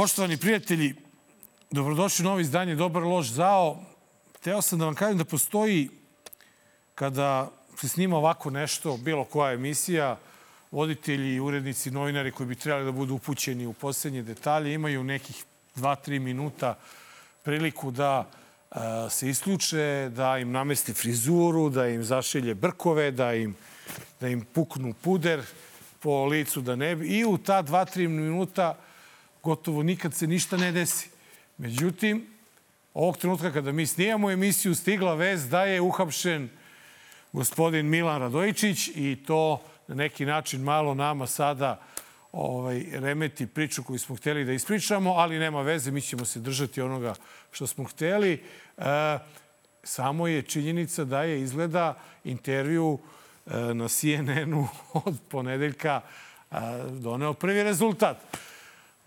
Poštovani prijatelji, dobrodošli u novo izdanje Dobar loš zao. Teo sam da vam kažem da postoji kada se snima ovako nešto, bilo koja emisija, voditelji urednici, novinari koji bi trebali da budu upućeni u poslednje detalje, imaju nekih 2-3 minuta priliku da e, se isključe, da im namesti frizuru, da im zašilje brkove, da im, da im puknu puder po licu da ne bi. I u ta 2-3 minuta gotovo nikad se ništa ne desi. Međutim, ovog trenutka kada mi snijamo emisiju, stigla vez da je uhapšen gospodin Milan Radojičić i to na neki način malo nama sada ovaj, remeti priču koju smo hteli da ispričamo, ali nema veze, mi ćemo se držati onoga što smo hteli. E, samo je činjenica da je izgleda intervju e, na CNN-u od ponedeljka e, doneo prvi rezultat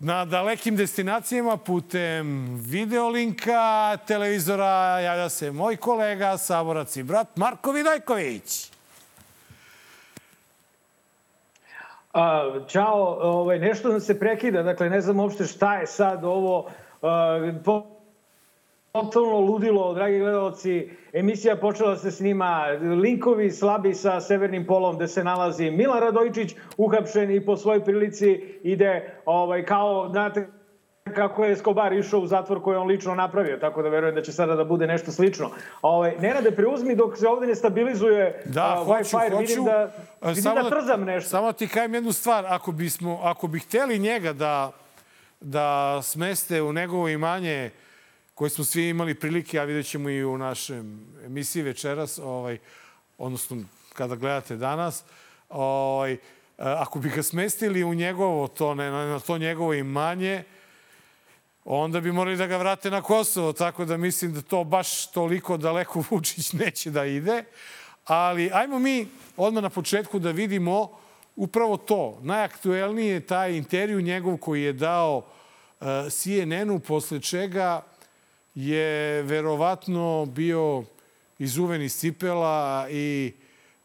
na dalekim destinacijama putem videolinka televizora javlja se moj kolega, saborac i brat Marko Vidojković. A, čao, ovaj, nešto nam se prekida, dakle ne znam uopšte šta je sad ovo. A, totalno ludilo, dragi gledalci. Emisija počela da se snima linkovi slabi sa severnim polom gde se nalazi Milan Radojičić, uhapšen i po svojoj prilici ide ovaj, kao, znate, kako je Escobar išao u zatvor koji on lično napravio, tako da verujem da će sada da bude nešto slično. Ovaj, Nenade, preuzmi dok se ovde ne stabilizuje da, uh, hoću, Wi-Fi, hoću. vidim da, vidim samo da trzam nešto. Samo ti kajem jednu stvar. Ako, bismo, ako bi hteli njega da, da smeste u njegovo imanje koje smo svi imali prilike, a vidjet ćemo i u našem emisiji večeras, ovaj, odnosno kada gledate danas, ovaj, ako bi ga smestili u njegovo to, ne, na to njegovo imanje, onda bi morali da ga vrate na Kosovo, tako da mislim da to baš toliko daleko Vučić neće da ide. Ali ajmo mi odmah na početku da vidimo upravo to. Najaktuelniji je taj intervju njegov koji je dao uh, CNN-u, posle čega je verovatno bio izuven iz cipela i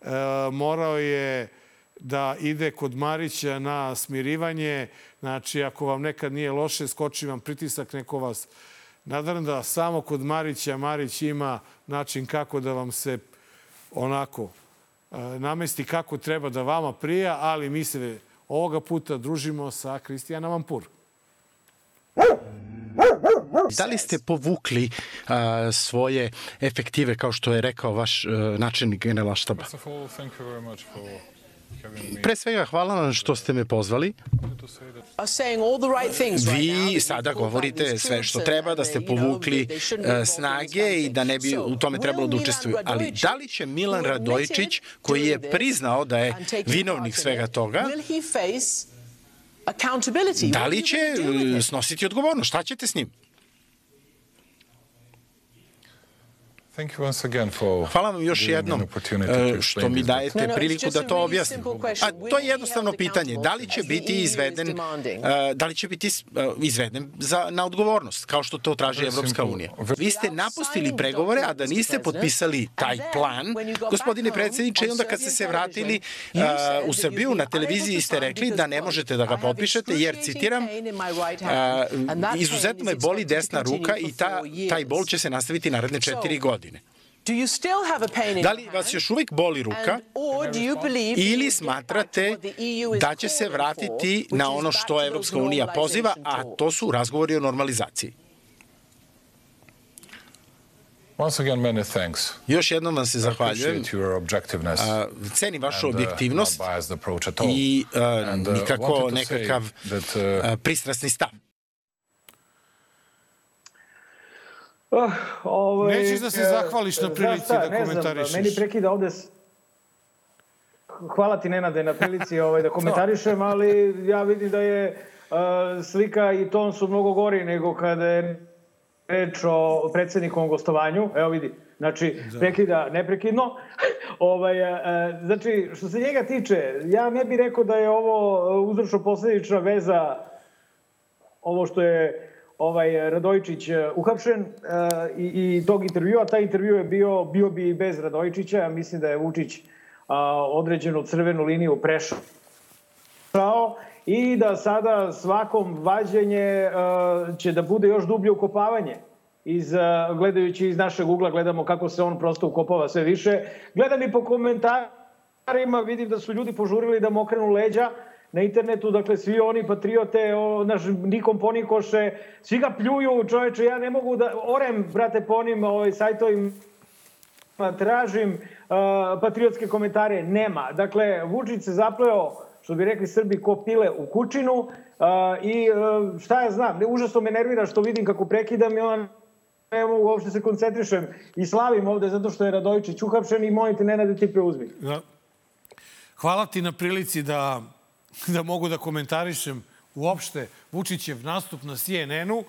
e, morao je da ide kod Marića na smirivanje. Znači, ako vam nekad nije loše, skoči vam pritisak, neko vas nadrnda. Samo kod Marića Marić ima način kako da vam se onako e, namesti kako treba da vama prija, ali mi se ovoga puta družimo sa Kristijana Vampur. Da li ste povukli a, svoje efektive, kao što je rekao vaš a, načelnik generalštaba? Pre svega, hvala vam što ste me pozvali. Vi sada govorite sve što treba, da ste povukli snage i da ne bi u tome trebalo da učestvuju. Ali da li će Milan Radojičić, koji je priznao da je vinovnik svega toga, da li će snositi odgovornost? Šta ćete s njim? Hvala vam još jednom što mi dajete priliku da to objasnim. A to je jednostavno pitanje. Da li će biti izveden, da li će biti izveden za, na odgovornost, kao što to traži Evropska unija? Vi ste napustili pregovore, a da niste potpisali taj plan, gospodine predsjedniče, i onda kad ste se vratili u Srbiju na televiziji ste rekli da ne možete da ga potpišete, jer, citiram, izuzetno me boli desna ruka i ta, taj bol će se nastaviti naredne četiri godine. Da li vas još uvijek boli ruka ili smatrate e da će se vratiti na ono što Evropska unija poziva, a to su razgovori o normalizaciji? Once again, many thanks. Još jednom vam se zahvaljujem. Cenim vašu objektivnost i nikako nekakav pristrasni stav. Uh, ovaj, Nećeš da se zahvališ na prilici šta, da komentarišeš. Znam, meni prekida ovde... Hvala ti, Nenade, na prilici ovaj, da komentarišem, ali ja vidim da je uh, slika i ton su mnogo gori nego kada je reč o predsednikovom gostovanju. Evo vidi, znači, da. prekida neprekidno. ovaj, uh, znači, što se njega tiče, ja ne bih rekao da je ovo uzročno-posledična veza ovo što je ovaj Radojičić uhapšen uh, i, i tog intervjua. Taj intervju je bio, bio bi bez Radojičića. Ja mislim da je Vučić određenu crvenu liniju prešao i da sada svakom vađenje uh, će da bude još dublje ukopavanje. Iz, gledajući iz našeg ugla, gledamo kako se on prosto ukopava sve više. Gledam i po komentarima, vidim da su ljudi požurili da mu okrenu leđa, na internetu, dakle, svi oni patriote, o, naš Nikom Ponikoše, svi ga pljuju, čoveče, ja ne mogu da, orem, brate, po onim ovaj, sajtovima, tražim uh, patriotske komentare, nema. Dakle, Vučić se zapleo, što bi rekli Srbi, ko pile u kućinu uh, i uh, šta ja znam, užasno me nervira što vidim kako prekidam i on ne mogu uopšte se koncentrišem i slavim ovde zato što je Radojičić uhapšen i molim te, Nenade, ti preuzmi. Da. Hvala ti na prilici da da mogu da komentarišem uopšte Vučićev nastup na CNN-u.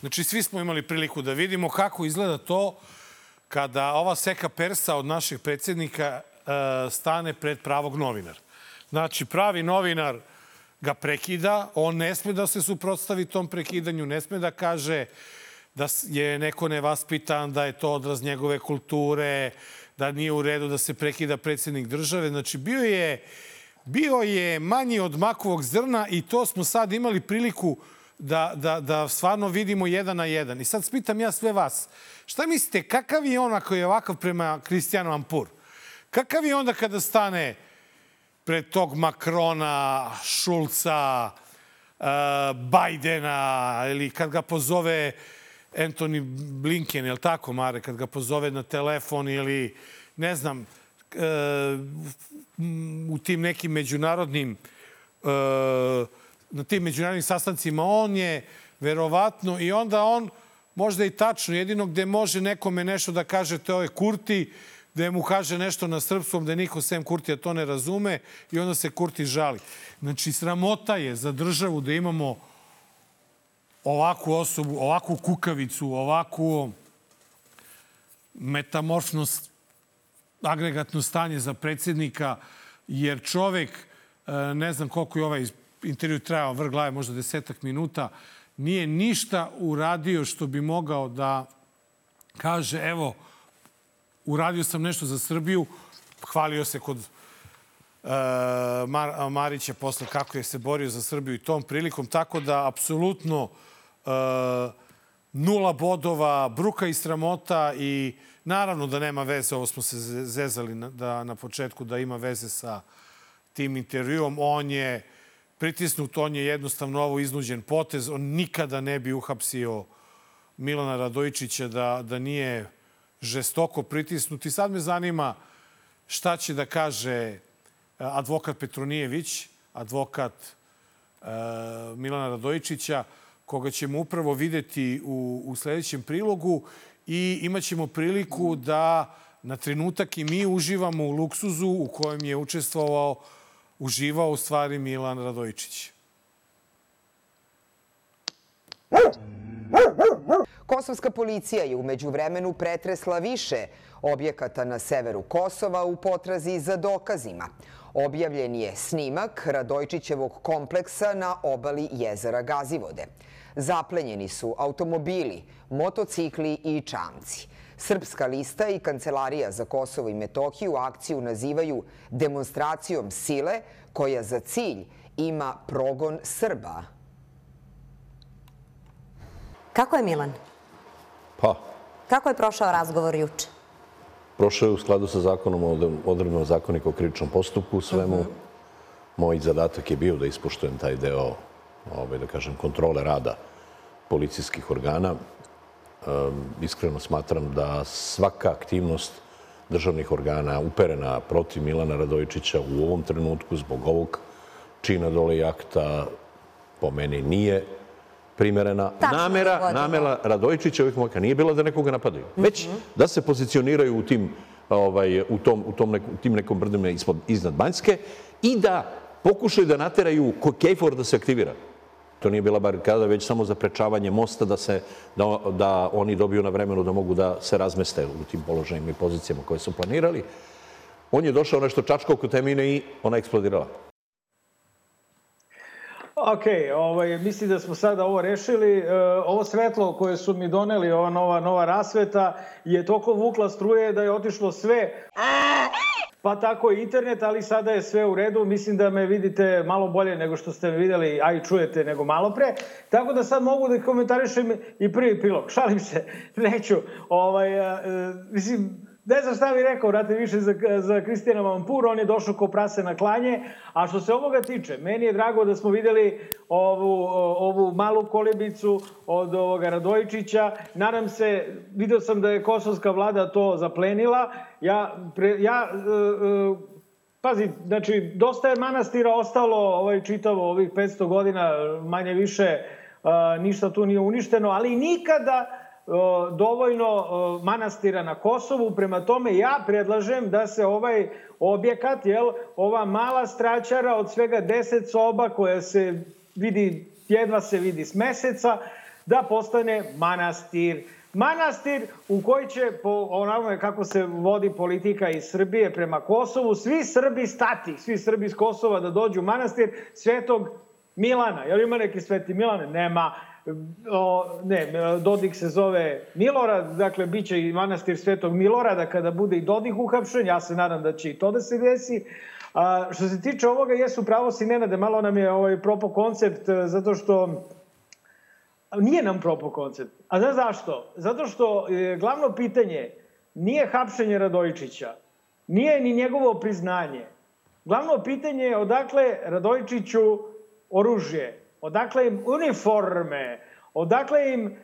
Znači, svi smo imali priliku da vidimo kako izgleda to kada ova seka persa od našeg predsednika e, stane pred pravog novinara. Znači, pravi novinar ga prekida, on ne sme da se suprotstavi tom prekidanju, ne sme da kaže da je neko nevaspitan, da je to odraz njegove kulture, da nije u redu da se prekida predsednik države. Znači, bio je bio je manji od makovog zrna i to smo sad imali priliku da, da, da stvarno vidimo jedan na jedan. I sad spitam ja sve vas, šta mislite, kakav je on ako je ovakav prema Kristijanu Ampur? Kakav je onda kada stane pred tog Makrona, Šulca, uh, Bajdena ili kad ga pozove Anthony Blinken, je li tako, Mare? Kad ga pozove na telefon ili, ne znam, u tim nekim međunarodnim e, na tim međunarodnim sastancima on je verovatno i onda on možda i tačno jedino gde može nekome nešto da kaže to je Kurti gde mu kaže nešto na srpskom da niko sem Kurtija to ne razume i onda se Kurti žali. Znači, sramota je za državu da imamo ovakvu osobu, ovakvu kukavicu, ovakvu metamorfnost agregatno stanje za predsjednika, jer čovek, e, ne znam koliko je ovaj intervju trajao, vrh glave možda desetak minuta, nije ništa uradio što bi mogao da kaže, evo, uradio sam nešto za Srbiju, hvalio se kod uh, Mar Marića posle kako je se borio za Srbiju i tom prilikom, tako da apsolutno uh, nula bodova, bruka i sramota i uh, Naravno da nema veze, ovo smo se zezali na, da, na početku, da ima veze sa tim intervjuom. On je pritisnut, on je jednostavno ovo iznuđen potez. On nikada ne bi uhapsio Milana Radojičića da, da nije žestoko pritisnut. I sad me zanima šta će da kaže eh, advokat Petronijević, advokat uh, Milana Radojičića, koga ćemo upravo videti u, u sledećem prilogu i imaćemo priliku da na trenutak i mi uživamo u luksuzu u kojem je učestvovao, uživao u stvari Milan Radojičić. Kosovska policija je umeđu vremenu pretresla više objekata na severu Kosova u potrazi za dokazima. Objavljen je snimak Radojčićevog kompleksa na obali jezera Gazivode. Zaplenjeni su automobili, motocikli i čamci. Srpska lista i Kancelarija za Kosovo i Metohiju akciju nazivaju demonstracijom sile koja za cilj ima progon Srba. Kako je Milan? Pa. Kako je prošao razgovor juče? Prošao je u skladu sa zakonom o odredbama zakonika o krivičnom postupku. Svemu uh mhm. -huh. moj zadatak je bio da ispoštujem taj deo ovaj, da kažem, kontrole rada policijskih organa. Iskreno smatram da svaka aktivnost državnih organa uperena protiv Milana Radojičića u ovom trenutku zbog ovog čina dole i akta po meni nije primerena. Tačno namera, namera Radojičića ovih momaka nije bila da nekoga napadaju, već mhm. da se pozicioniraju u tim ovaj, u tom, u tom neku, tim nekom brdima ispod, iznad Banjske i da pokušaju da nateraju Kejfor da se aktivira. To nije bila barikada, već samo za prečavanje mosta da, se, da, da oni dobiju na vremenu da mogu da se razmeste u tim položajima i pozicijama koje su planirali. On je došao nešto čačkao kod temine i ona eksplodirala. Ok, ovaj, mislim da smo sada ovo rešili. E, ovo svetlo koje su mi doneli, ova nova, nova rasveta, je toliko vukla struje da je otišlo sve pa tako i internet, ali sada je sve u redu. Mislim da me vidite malo bolje nego što ste videli, a i čujete nego malo pre. Tako da sad mogu da komentarišem i prvi pilog. Šalim se, neću. Ovaj, a, e, mislim, ne znam šta bih rekao, vrate više za, za Kristijana Vampur, on je došao ko prase na klanje, a što se ovoga tiče, meni je drago da smo videli ovu, ovu malu kolibicu od ovoga Radojičića, nadam se, video sam da je kosovska vlada to zaplenila, ja, pre, ja uh, uh, Pazi, znači, dosta je manastira ostalo ovaj, čitavo ovih 500 godina, manje više, uh, ništa tu nije uništeno, ali nikada dovoljno manastira na Kosovu, prema tome ja predlažem da se ovaj objekat, jel, ova mala straćara od svega 10 soba koja se vidi, jedva se vidi s meseca, da postane manastir. Manastir u koji će, po onome kako se vodi politika iz Srbije prema Kosovu, svi Srbi stati, svi Srbi iz Kosova da dođu u manastir Svetog Milana. Jel ima neki Sveti Milane? Nema o, ne, Dodik se zove Milorad, dakle, bit će i manastir Svetog Milorada kada bude i Dodik uhapšen, ja se nadam da će i to da se desi. A, što se tiče ovoga, jesu pravo si Nenade, malo nam je ovaj propo koncept, e, zato što nije nam propo koncept. A znaš zašto? Zato što je glavno pitanje nije hapšenje Radojičića, nije ni njegovo priznanje. Glavno pitanje je odakle Radojičiću oružje, odakle im uniforme, odakle im,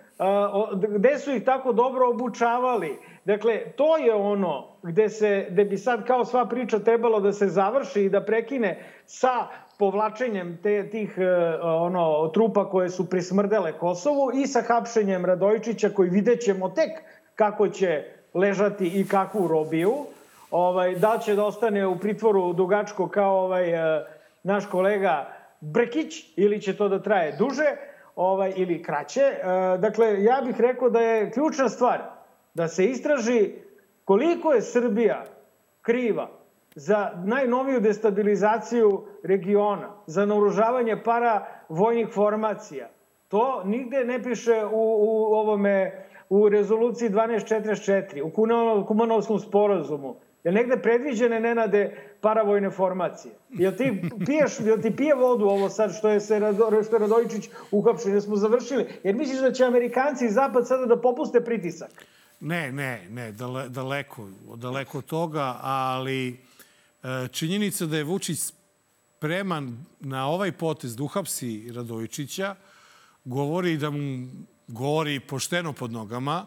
gde su ih tako dobro obučavali. Dakle, to je ono gde, se, gde bi sad kao sva priča trebalo da se završi i da prekine sa povlačenjem te, tih e, ono, trupa koje su prismrdele Kosovu i sa hapšenjem Radojčića koji vidjet ćemo tek kako će ležati i kakvu robiju. Ovaj, da će da ostane u pritvoru dugačko kao ovaj, e, naš kolega Brkić ili će to da traje duže ovaj, ili kraće. E, dakle, ja bih rekao da je ključna stvar da se istraži koliko je Srbija kriva za najnoviju destabilizaciju regiona, za naoružavanje para vojnih formacija. To nigde ne piše u, u ovome u rezoluciji 1244, u Kumanovskom sporazumu. Je negde predviđene, Nenade, paravojne formacije? Jel ti piješ, jel ti pije vodu ovo sad što je, se, što je Radojičić uhapšen? Jel smo završili? Jer misliš da će Amerikanci i Zapad sada da popuste pritisak? Ne, ne, ne, dale, daleko, daleko toga, ali e, činjenica da je Vučić spreman na ovaj potez da uhapsi Radojičića govori da mu govori pošteno pod nogama,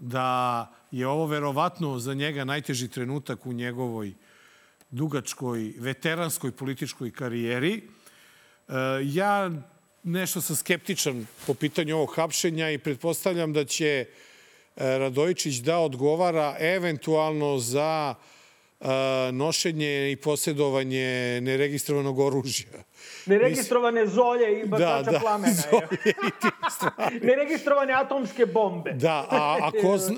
da je ovo verovatno za njega najteži trenutak u njegovoj dugačkoj, veteranskoj političkoj karijeri. E, ja nešto sam skeptičan po pitanju ovog hapšenja i pretpostavljam da će e, Radojičić da odgovara eventualno za e, nošenje i posjedovanje neregistrovanog oružja. Neregistrovane zolje i bacača da, da, plamena. Zolje i Neregistrovane atomske bombe. Da, a,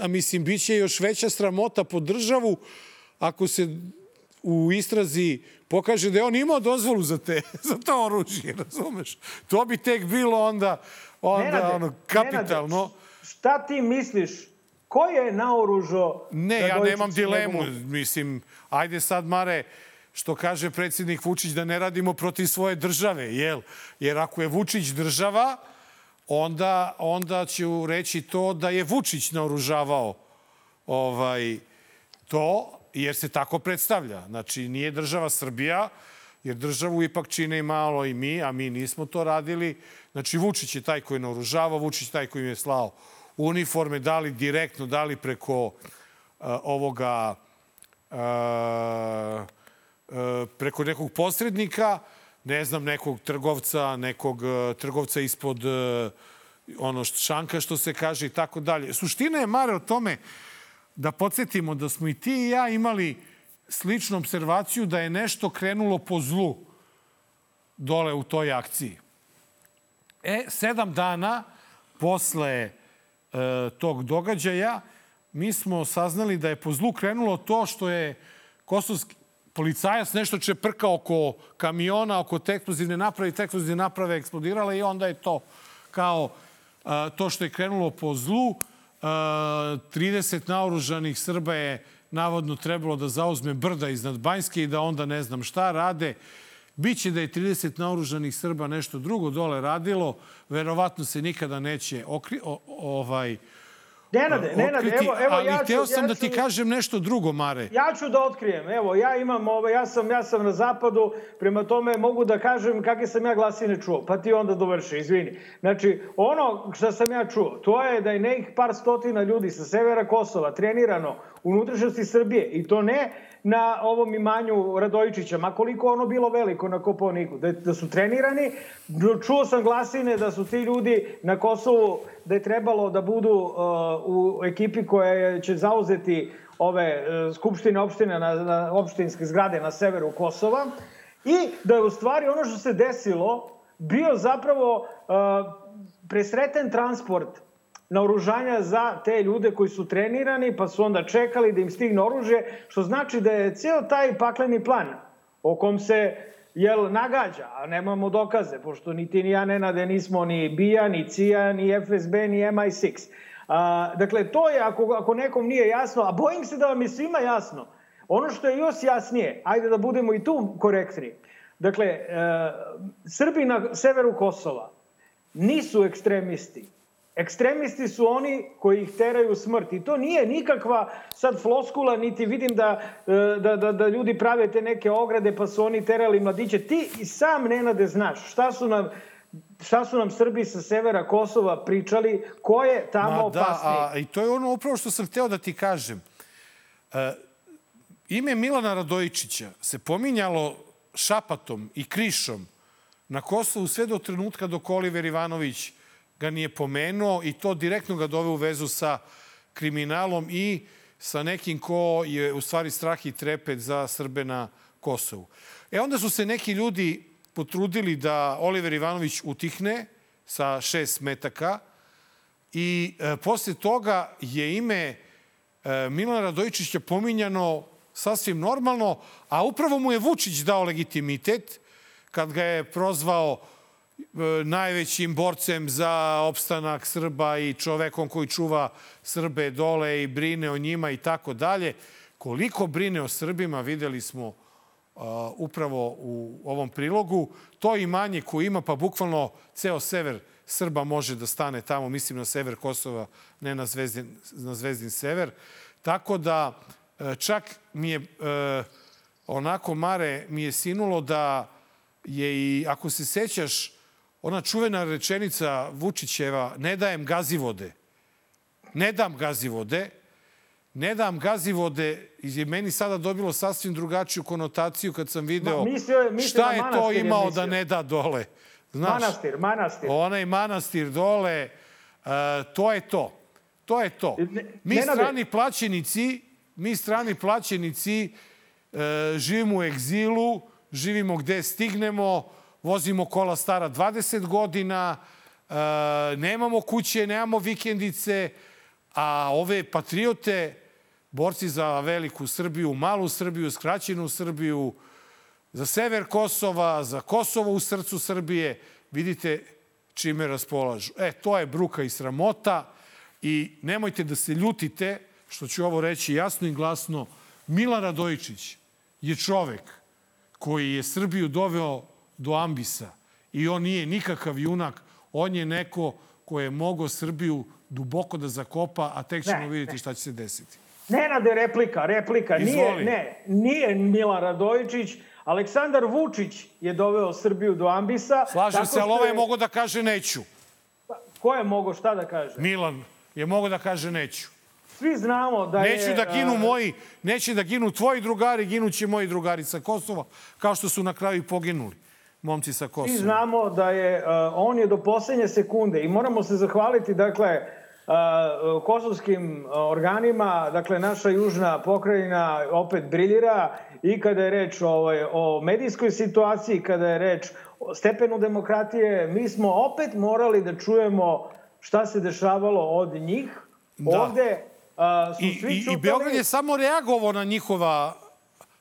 a mislim, bit će još veća sramota po državu ako se u istrazi pokaže da je on imao dozvolu za, te, za to oružje, razumeš? To bi tek bilo onda, onda Nenade, ono, kapitalno. Nenade, šta ti misliš? Ko je naoružao? Ne, ja nemam dilemu. Mislim, ajde sad, Mare, što kaže predsjednik Vučić da ne radimo protiv svoje države, jel? Jer ako je Vučić država, onda, onda ću reći to da je Vučić naoružavao ovaj, to, jer se tako predstavlja. Znači, nije država Srbija, jer državu ipak čine i malo i mi, a mi nismo to radili. Znači, Vučić je taj koji je naoružavao, Vučić je taj koji je slao uniforme, da li direktno, da li preko uh, ovoga uh, uh, preko nekog posrednika, ne znam, nekog trgovca, nekog trgovca ispod ono šanka što se kaže i tako dalje. Suština je, Mare, o tome da podsjetimo da smo i ti i ja imali sličnu observaciju da je nešto krenulo po zlu dole u toj akciji. E, sedam dana posle e, tog događaja mi smo saznali da je po zlu krenulo to što je kosovski policajac nešto čeprka oko kamiona, oko te eksplozivne naprave i te eksplozivne naprave eksplodirala i onda je to kao a, to što je krenulo po zlu 30 naoružanih Srba je navodno trebalo da zauzme brda iznad Banjske i da onda ne znam šta rade. Biće da je 30 naoružanih Srba nešto drugo dole radilo, verovatno se nikada neće okri, o, ovaj, Nenade, Nenade, evo, evo ali ja ću... hteo sam ja da ti ću, kažem nešto drugo, Mare. Ja ću da otkrijem. Evo, ja imam ovo, ja sam, ja sam na zapadu, prema tome mogu da kažem kakve sam ja glasine čuo. Pa ti onda dovrši, izvini. Znači, ono što sam ja čuo, to je da je nekih par stotina ljudi sa severa Kosova trenirano u unutrašnjosti Srbije i to ne na ovom imanju Radojičića, ma koliko ono bilo veliko na Koponiku, da, da su trenirani. Čuo sam glasine da su ti ljudi na Kosovu, da je trebalo da budu uh, u ekipi koja će zauzeti ove uh, skupštine opštine na, na opštinske zgrade na severu Kosova i da je u stvari ono što se desilo bio zapravo uh, presreten transport naoružanja za te ljude koji su trenirani, pa su onda čekali da im stigne oružje, što znači da je ceo taj pakleni plan o kom se jel, nagađa, a nemamo dokaze, pošto ni ti ni ja Nenade nismo ni BIA, ni CIA, ni FSB, ni MI6. A, dakle, to je, ako, ako nekom nije jasno, a bojim se da vam je svima jasno, ono što je još jasnije, ajde da budemo i tu korektni, dakle, e, Srbi na severu Kosova nisu ekstremisti, Ekstremisti su oni koji ih teraju smrt. I to nije nikakva sad floskula, niti vidim da, da, da, da ljudi prave te neke ograde pa su oni terali mladiće. Ti i sam Nenade znaš šta su nam šta su nam Srbi sa severa Kosova pričali, ko je tamo Ma, opasniji. Da, a, I to je ono upravo što sam hteo da ti kažem. E, ime Milana Radojičića se pominjalo šapatom i krišom na Kosovu sve do trenutka dok Oliver Ivanović ga nije pomenuo i to direktno ga dove u vezu sa kriminalom i sa nekim ko je u stvari strah i trepet za Srbe na Kosovu. E onda su se neki ljudi potrudili da Oliver Ivanović utihne sa šest metaka i e, posle toga je ime e, Milana Radojičića pominjano sasvim normalno, a upravo mu je Vučić dao legitimitet kad ga je prozvao najvećim borcem za opstanak Srba i čovekom koji čuva Srbe dole i brine o njima i tako dalje. Koliko brine o Srbima videli smo uh, upravo u ovom prilogu. To imanje koje ima, pa bukvalno ceo sever Srba može da stane tamo, mislim na sever Kosova, ne na Zvezdin, na Zvezdin sever. Tako da e, čak mi je e, onako, Mare, mi je sinulo da je i, ako se sećaš, ona čuvena rečenica Vučićeva, ne dajem gazivode, ne dam gazivode, ne dam gazivode, je meni sada dobilo sasvim drugačiju konotaciju kad sam video Ma, mislio, mislio šta je to imao da ne da dole. Znaš, manastir, manastir. Onaj manastir dole, uh, to je to. To je to. Mi ne, strani plaćenici, mi strani plaćenici uh, živimo u egzilu, živimo gde stignemo, vozimo kola stara 20 godina, e, nemamo kuće, nemamo vikendice, a ove patriote, borci za veliku Srbiju, malu Srbiju, skraćenu Srbiju, za sever Kosova, za Kosovo u srcu Srbije, vidite čime raspolažu. E, to je bruka i sramota i nemojte da se ljutite, što ću ovo reći jasno i glasno, Milan Radojičić je čovek koji je Srbiju doveo do ambisa. I on nije nikakav junak, on je neko ko je mogao Srbiju duboko da zakopa, a tek ćemo ne, vidjeti ne. šta će se desiti. Nenade, replika, replika. Izvoli. Nije, ne, nije Milan Radojičić, Aleksandar Vučić je doveo Srbiju do ambisa. Slažem se, ali ovaj je mogo da kaže neću. Pa, ko je mogo šta da kaže? Milan je mogo da kaže neću. Svi znamo da neću je... da ginu moji, neće da ginu tvoji drugari, ginuće moji drugari sa Kosova, kao što su na kraju poginuli momci sa Kosova. Svi znamo da je, uh, on je do poslednje sekunde i moramo se zahvaliti, dakle, uh, kosovskim organima, dakle, naša južna pokrajina opet briljira i kada je reč ovaj, o medijskoj situaciji, kada je reč o stepenu demokratije, mi smo opet morali da čujemo šta se dešavalo od njih. Da. Ovde uh, su I, svi i, I Beograd je samo reagovao na njihova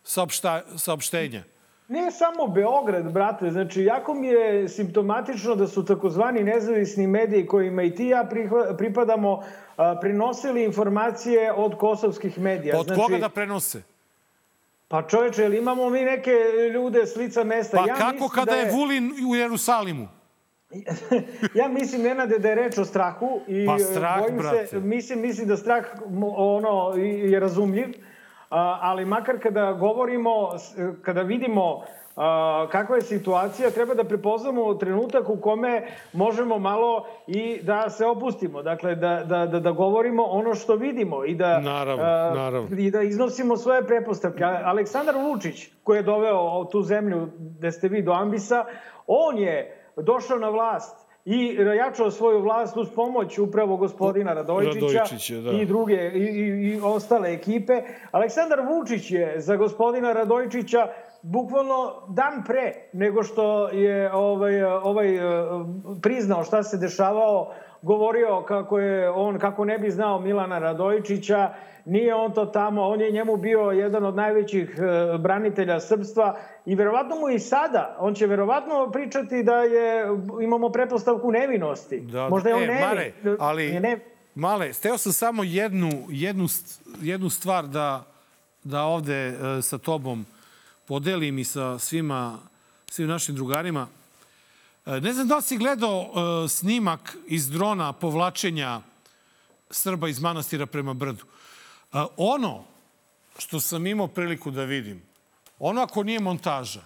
saopšta, saopštenja. Ne samo Beograd, brate, znači jako mi je simptomatično da su takozvani nezavisni mediji kojima i ti ja pripadamo prenosili informacije od kosovskih medija. Od znači, koga da prenose? Pa čoveče, ili imamo mi neke ljude s lica mesta? Pa ja kako kada da je... je Vulin u Jerusalimu? ja mislim, Nenade, da je reč o strahu. I pa strah, bojim brate. Se, mislim, mislim da strah ono, je razumljiv, ali makar kada govorimo, kada vidimo kakva je situacija, treba da prepoznamo trenutak u kome možemo malo i da se opustimo. Dakle, da, da, da, da govorimo ono što vidimo i da, naravno, naravno. i da iznosimo svoje prepostavke. Aleksandar Vučić, koji je doveo tu zemlju gde ste vi do ambisa, on je došao na vlast i jačao svoju vlast uz pomoć upravo gospodina Radojičića, Radojičića da. i druge i, i, i ostale ekipe. Aleksandar Vučić je za gospodina Radojičića bukvalno dan pre nego što je ovaj, ovaj priznao šta se dešavao, govorio kako je on kako ne bi znao Milana Radojičića, nije on to tamo, on je njemu bio jedan od najvećih e, branitelja srpstva i verovatno mu i sada, on će verovatno pričati da je imamo prepostavku nevinosti. Da, da. Možda je on e, nevin. Mare, ali, ne... Male, steo sam samo jednu, jednu, jednu stvar da, da ovde e, sa tobom podelim i sa svima, svim našim drugarima. E, ne znam da li si gledao e, snimak iz drona povlačenja Srba iz manastira prema brdu. E, ono što sam imao priliku da vidim, ono ako nije montaža,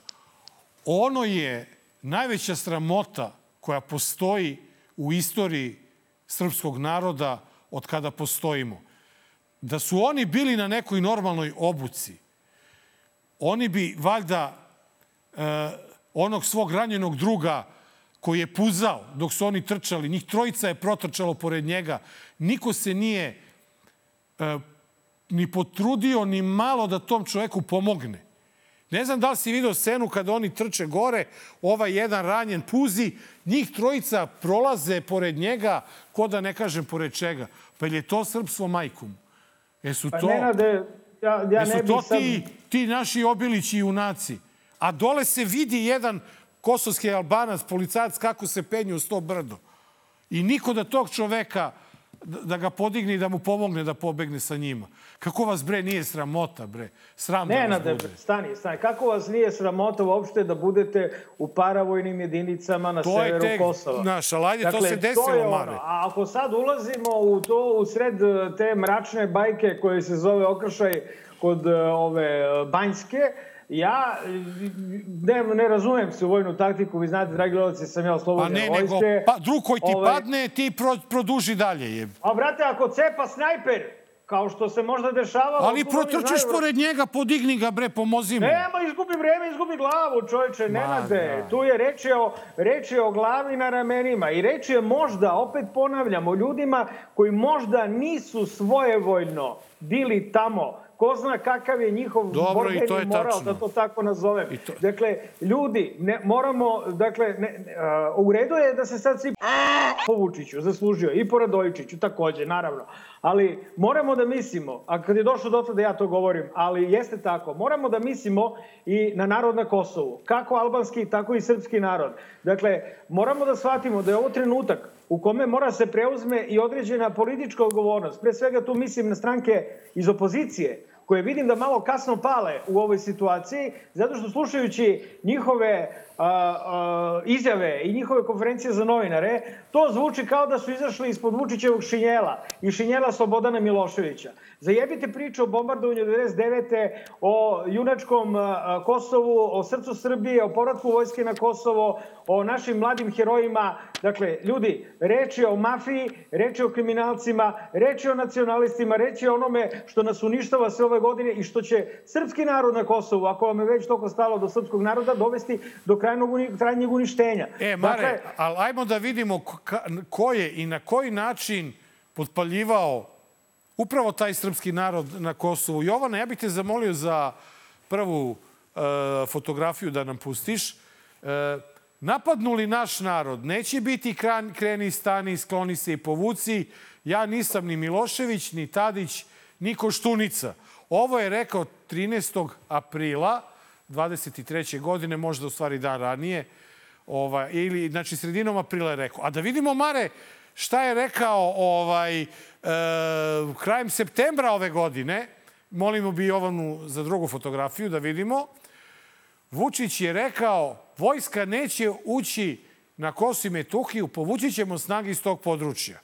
ono je najveća sramota koja postoji u istoriji srpskog naroda od kada postojimo. Da su oni bili na nekoj normalnoj obuci, oni bi valjda onog svog ranjenog druga koji je puzao dok su oni trčali, njih trojica je protrčalo pored njega, niko se nije e, ni potrudio ni malo da tom čoveku pomogne. Ne znam da li si vidio scenu kada oni trče gore, ovaj jedan ranjen puzi, njih trojica prolaze pored njega, ko da ne kažem pored čega. Pa je to srpstvo majkom? Jesu pa to... Nenade, ja, ja Jesu ne to sad... ti, ti naši obilići junaci? A dole se vidi jedan kosovski albanac, policajac, kako se penju s to brdo. I niko da tog čoveka da ga podigne i da mu pomogne da pobegne sa njima. Kako vas, bre, nije sramota, bre? Sram ne, da vas bude. Bre, stani, stani. Kako vas nije sramota uopšte da budete u paravojnim jedinicama na to severu tek, Kosova? Naš, ali ajde, dakle, to se desilo, to Mare. Ono. A ako sad ulazimo u to, u sred e, te mračne bajke koje se zove okršaj kod e, ove Banjske, Ja ne, ne razumem se u vojnu taktiku, vi znate, dragi gledalci, sam ja oslobođen vojske. Pa ne, nego pa, drug koji ti ovaj... padne, ti pro, produži dalje. Je. A brate, ako cepa snajper, kao što se možda dešavalo... Ali protrčiš znaju... pored njega, podigni ga, bre, pomozi mu. Nema, izgubi vreme, izgubi glavu, čoveče, nenade. Da. Tu je reč je, o, reč je o glavi na ramenima i reč je možda, opet ponavljam, o ljudima koji možda nisu svojevoljno bili tamo ko zna kakav je njihov Dobro, borbeni i to je moral, tačno. da to tako nazovem. to... Dakle, ljudi, ne, moramo, dakle, ne, uh, u redu je da se sad svi po Vučiću zaslužio i po Radojičiću takođe, naravno. Ali moramo da mislimo, a kad je došlo do da ja to govorim, ali jeste tako, moramo da mislimo i na narod na Kosovu, kako albanski, tako i srpski narod. Dakle, moramo da shvatimo da je ovo trenutak u kome mora se preuzme i određena politička odgovornost. Pre svega tu mislim na stranke iz opozicije, koje vidim da malo kasno pale u ovoj situaciji, zato što slušajući njihove a, izjave i njihove konferencije za novinare, to zvuči kao da su izašli ispod Vučićevog šinjela i šinjela Slobodana Miloševića. Zajebite priču o bombardovanju 99. o junačkom Kosovu, o srcu Srbije, o povratku vojske na Kosovo, o našim mladim herojima. Dakle, ljudi, reč je o mafiji, reč je o kriminalcima, reč je o nacionalistima, reč je o onome što nas uništava sve ove godine i što će srpski narod na Kosovu, ako vam je već toliko stalo do srpskog naroda, dovesti do krajnog, krajnjeg uništenja. E, Mare, dakle, ali ajmo da vidimo ko je i na koji način potpaljivao upravo taj srpski narod na Kosovu. Jovana, ja bih te zamolio za prvu uh, fotografiju da nam pustiš. Uh, napadnuli naš narod, neće biti kran, kreni, stani, skloni se i povuci. Ja nisam ni Milošević, ni Tadić, ni Koštunica. Ovo je rekao 13. aprila 23. godine, možda u stvari dan ranije, ovaj, ili znači sredinom aprila je rekao. A da vidimo, Mare, šta je rekao ovaj, e, krajem septembra ove godine, molimo bi Jovanu za drugu fotografiju da vidimo, Vučić je rekao vojska neće ući na Kosovo i Metohiju, povući ćemo snage iz tog područja.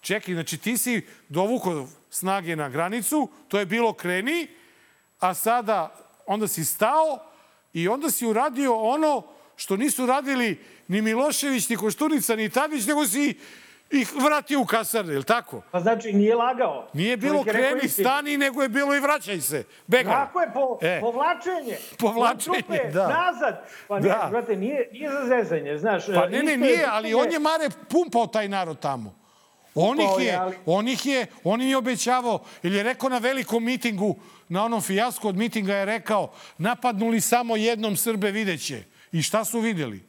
Čekaj, znači ti si dovukao snage na granicu, to je bilo kreni, a sada onda si stao i onda si uradio ono što nisu radili ni Milošević, ni Koštunica, ni Tadić, nego si ih vratio u kasarne, je li tako? Pa znači nije lagao. Nije bilo kreni, stani, nego je bilo i vraćaj se. Begaj. Tako je, po, e. povlačenje. Povlačenje, trupe, da. Nazad. Pa ne, da. brate, nije, nije za zezanje, znaš. Pa ne, ne, nije, ali on je Mare pumpao taj narod tamo. On ih je, on ih je, on im je obećavao, ili je rekao na velikom mitingu, na onom fijasku od mitinga je rekao, napadnuli samo jednom Srbe videće. I šta su videli?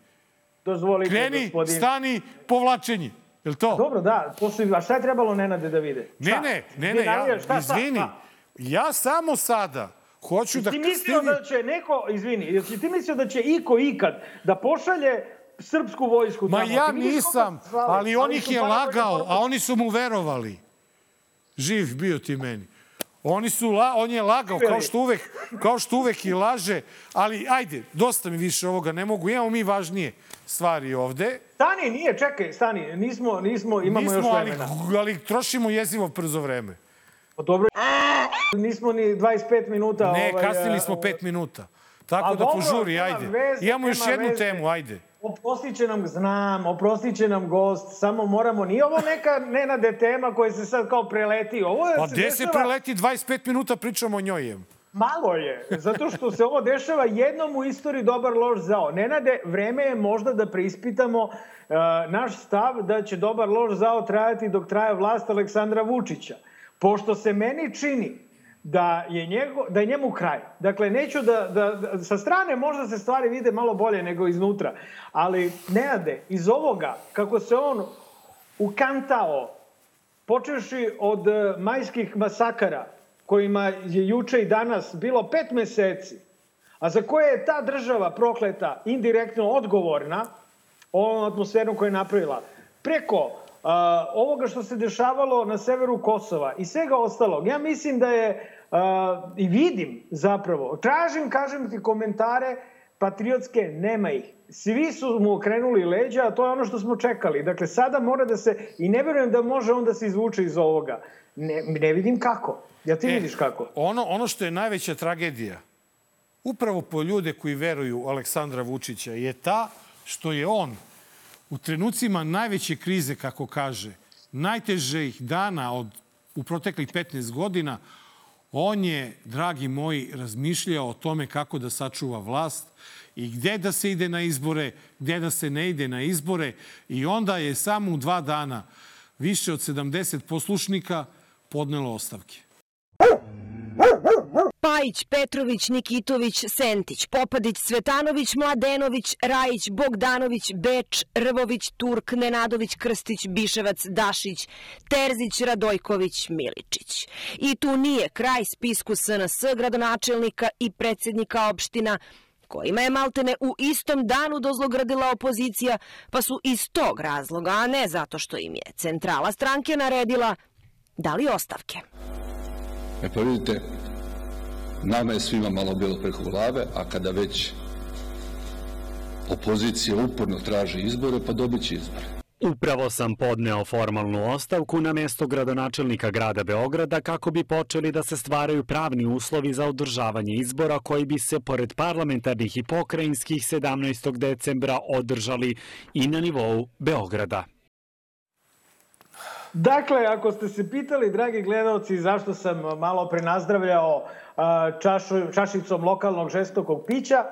Dozvolite, Kreni, gospodin. stani, povlačenje. Je to? Dobro, da. To su, a šta je trebalo Nenade da vide? Šta? Ne, ne, ne, ne, ja, šta, izvini. Šta? Ja samo sada hoću da... Ti mislio da će neko, izvini, jesi ti mislio da će iko ikad da pošalje srpsku vojsku Ma tamo? ja nisam, ali on ih je lagao, a oni su mu verovali. Živ bio ti meni. Oni su, la, on je lagao, kao što, uvek, kao što uvek i laže, ali ajde, dosta mi više ovoga, ne mogu, imamo mi važnije stvari ovde. Stani, nije, čekaj, stani, nismo, nismo, imamo nismo, još vremena. Ali, ali trošimo jezivo brzo vreme. Pa dobro, nismo ni 25 minuta. Ne, ovaj, kasnili smo 5 minuta. Tako da dobro, požuri, ajde. Veze, Imamo još jednu veze. temu, ajde. Oprostit će nam, znam, oprostit će nam gost, samo moramo, nije ovo neka nenade tema koja se sad kao preleti. Ovo je, pa gde se, dešava... se preleti? 25 minuta pričamo o njoj. Malo je, zato što se ovo dešava jednom u istoriji dobar loš zao. Nenade, vreme je možda da preispitamo uh, naš stav da će dobar loš zao trajati dok traje vlast Aleksandra Vučića. Pošto se meni čini da je, njego, da je njemu kraj. Dakle, neću da, da, da, sa strane možda se stvari vide malo bolje nego iznutra, ali Nenade, iz ovoga, kako se on ukantao, počeši od e, majskih masakara, kojima je juče i danas bilo pet meseci, a za koje je ta država prokleta indirektno odgovorna, ovom atmosferom koju je napravila, preko a, ovoga što se dešavalo na severu Kosova i svega ostalog, ja mislim da je, a, i vidim zapravo, tražim, kažem ti, komentare patriotske, nema ih. Svi su mu okrenuli leđa, a to je ono što smo čekali. Dakle, sada mora da se, i ne verujem da može on da se izvuče iz ovoga. Ne, ne vidim kako. Ja ti e, vidiš kako. Ono, ono što je najveća tragedija, upravo po ljude koji veruju Aleksandra Vučića, je ta što je on u trenucima najveće krize, kako kaže, najtežih dana od, u proteklih 15 godina, on je, dragi moji, razmišljao o tome kako da sačuva vlast i gde da se ide na izbore, gde da se ne ide na izbore. I onda je samo u dva dana više od 70 poslušnika podnelo ostavke. Pajić, Petrović, Nikitović, Sentić, Popadić, Svetanović, Mladenović, Rajić, Bogdanović, Beč, Rvović, Turk, Nenadović, Krstić, Biševac, Dašić, Terzić, Radojković, Miličić. I tu nije kraj spisku SNS gradonačelnika i predsednika opština kojima je maltene u istom danu dozlogradila opozicija, pa su iz tog razloga, a ne zato što im je centrala stranke naredila, dali ostavke. E pa vidite, nama je svima malo bilo preko glave, a kada već opozicija uporno traži izbore, pa dobit će izbore. Upravo sam podneo formalnu ostavku na mesto gradonačelnika grada Beograda kako bi počeli da se stvaraju pravni uslovi za održavanje izbora koji bi se pored parlamentarnih i pokrajinskih 17. decembra održali i na nivou Beograda. Dakle, ako ste se pitali, dragi gledalci, zašto sam malo pre nazdravljao čašu, čašicom lokalnog žestokog pića,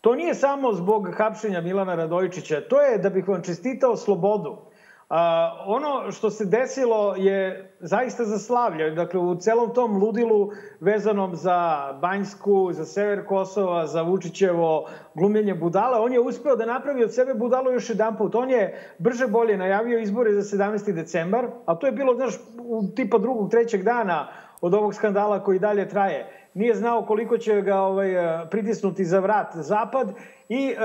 to nije samo zbog hapšenja Milana Radojčića, to je da bih vam čestitao slobodu. A, ono što se desilo je zaista za slavlje. Dakle, u celom tom ludilu vezanom za Banjsku, za sever Kosova, za Vučićevo glumljenje budala, on je uspeo da napravi od sebe budalo još jedan put. On je brže bolje najavio izbore za 17. decembar, a to je bilo, znaš, u tipa drugog, trećeg dana od ovog skandala koji dalje traje. nije znao koliko će ga ovaj, pritisnuti za vrat Zapad i e,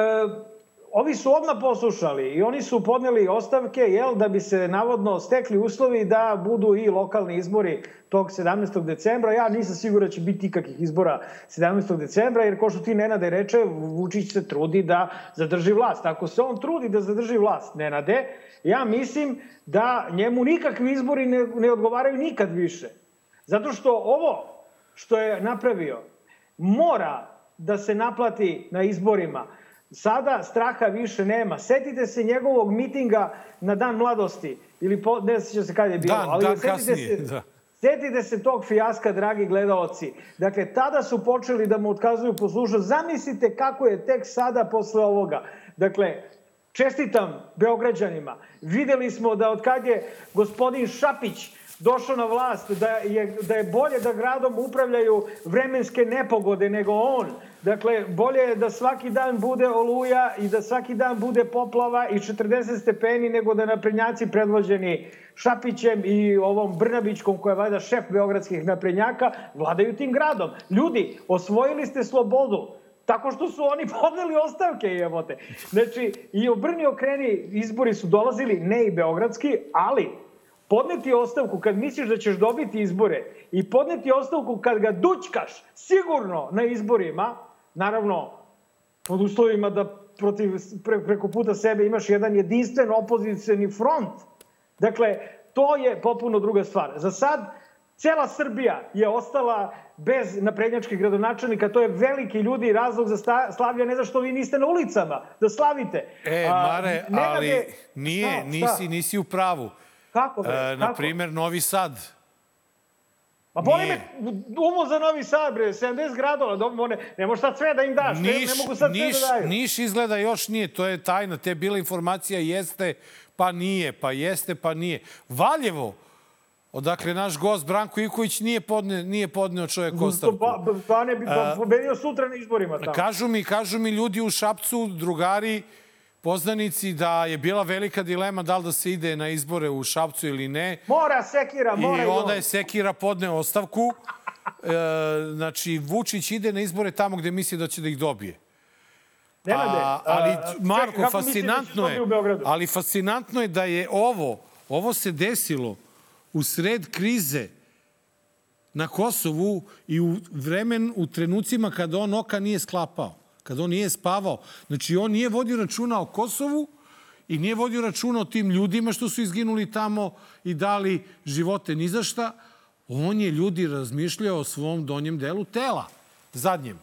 ovi su odmah poslušali i oni su podneli ostavke jel, da bi se navodno stekli uslovi da budu i lokalni izbori tog 17. decembra. Ja nisam siguran da će biti ikakvih izbora 17. decembra, jer ko što ti Nenade reče, Vučić se trudi da zadrži vlast. Ako se on trudi da zadrži vlast, Nenade, ja mislim da njemu nikakvi izbori ne, ne odgovaraju nikad više. Zato što ovo što je napravio mora da se naplati na izborima. Sada straha više nema. Setite se njegovog mitinga na Dan mladosti, ili po, ne seća se kada je bilo. Dan, ali dan kasnije, se, da. Setite se tog fijaska, dragi gledaoci. Dakle, tada su počeli da mu otkazuju poslušnost. Zamislite kako je tek sada posle ovoga. Dakle, čestitam Beograđanima. Videli smo da od kad je gospodin Šapić došao na vlast, da je, da je bolje da gradom upravljaju vremenske nepogode nego on. Dakle, bolje je da svaki dan bude oluja i da svaki dan bude poplava i 40 stepeni nego da naprednjaci predvođeni Šapićem i ovom Brnabićkom koja je vajda šef beogradskih naprednjaka vladaju tim gradom. Ljudi, osvojili ste slobodu tako što su oni podneli ostavke, jebote. Znači, i obrni okreni izbori su dolazili, ne i beogradski, ali podneti ostavku kad misliš da ćeš dobiti izbore i podneti ostavku kad ga dućkaš sigurno na izborima, naravno pod uslovima da protiv, pre, preko puta sebe imaš jedan jedinstven opozicijani front. Dakle, to je popuno druga stvar. Za sad, cela Srbija je ostala bez naprednjačkih gradonačelnika, to je veliki ljudi razlog za slavlja, ne zašto vi niste na ulicama da slavite. E, Mare, A, ali nije, šta, nisi, nisi u pravu. Kako bre? E, na primer, Novi Sad. Pa boli me uvo za Novi Sad, bre, 70 gradova, dobro, ne, ne možeš sad sve da im daš, niš, ne, ne mogu sad niš, sve da daju. Niš izgleda još nije, to je tajna, te bila informacija jeste, pa nije, pa jeste, pa nije. Valjevo, odakle naš gost Branko Ivković nije, podne, nije podneo čovjek ostavku. Pa, pa ne bi pa, pobedio sutra na izborima tamo. Kažu mi, kažu mi ljudi u Šapcu, drugari, poznanici da je bila velika dilema da li da se ide na izbore u Šapcu ili ne. Mora Sekira, mora i onda je Sekira podneo ostavku. E, znači, Vučić ide na izbore tamo gde misli da će da ih dobije. Nenade, a, ali, Marko, da fascinantno je, ali fascinantno je da je ovo, ovo se desilo u sred krize na Kosovu i u vremen, u trenucima kada on oka nije sklapao kad on nije spavao. Znači, on nije vodio računa o Kosovu i nije vodio računa o tim ljudima što su izginuli tamo i dali živote ni za šta. On je ljudi razmišljao o svom donjem delu tela, zadnjem.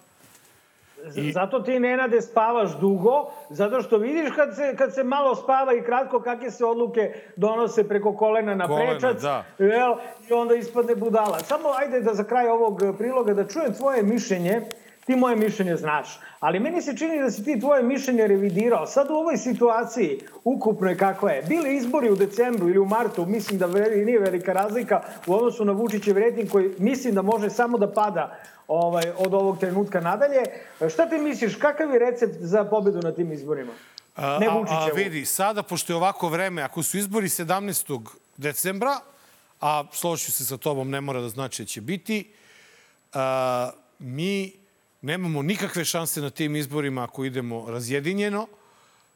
I... Zato ti, Nenade, spavaš dugo, zato što vidiš kad se, kad se malo spava i kratko kakve se odluke donose preko kolena na kolena, prečac, da. jel, i onda ispadne budala. Samo ajde da za kraj ovog priloga da čujem tvoje mišljenje ti moje mišljenje znaš. Ali meni se čini da si ti tvoje mišljenje revidirao. Sad u ovoj situaciji, ukupnoj kakva je, bili izbori u decembru ili u martu, mislim da nije velika razlika u odnosu na Vučićev rejting koji mislim da može samo da pada ovaj, od ovog trenutka nadalje. Šta ti misliš, kakav je recept za pobedu na tim izborima? Ne a, a, vidi, sada, pošto je ovako vreme, ako su izbori 17. decembra, a složit se sa tobom, ne mora da znači da će biti, a, mi Nemamo nikakve šanse na tim izborima ako idemo razjedinjeno.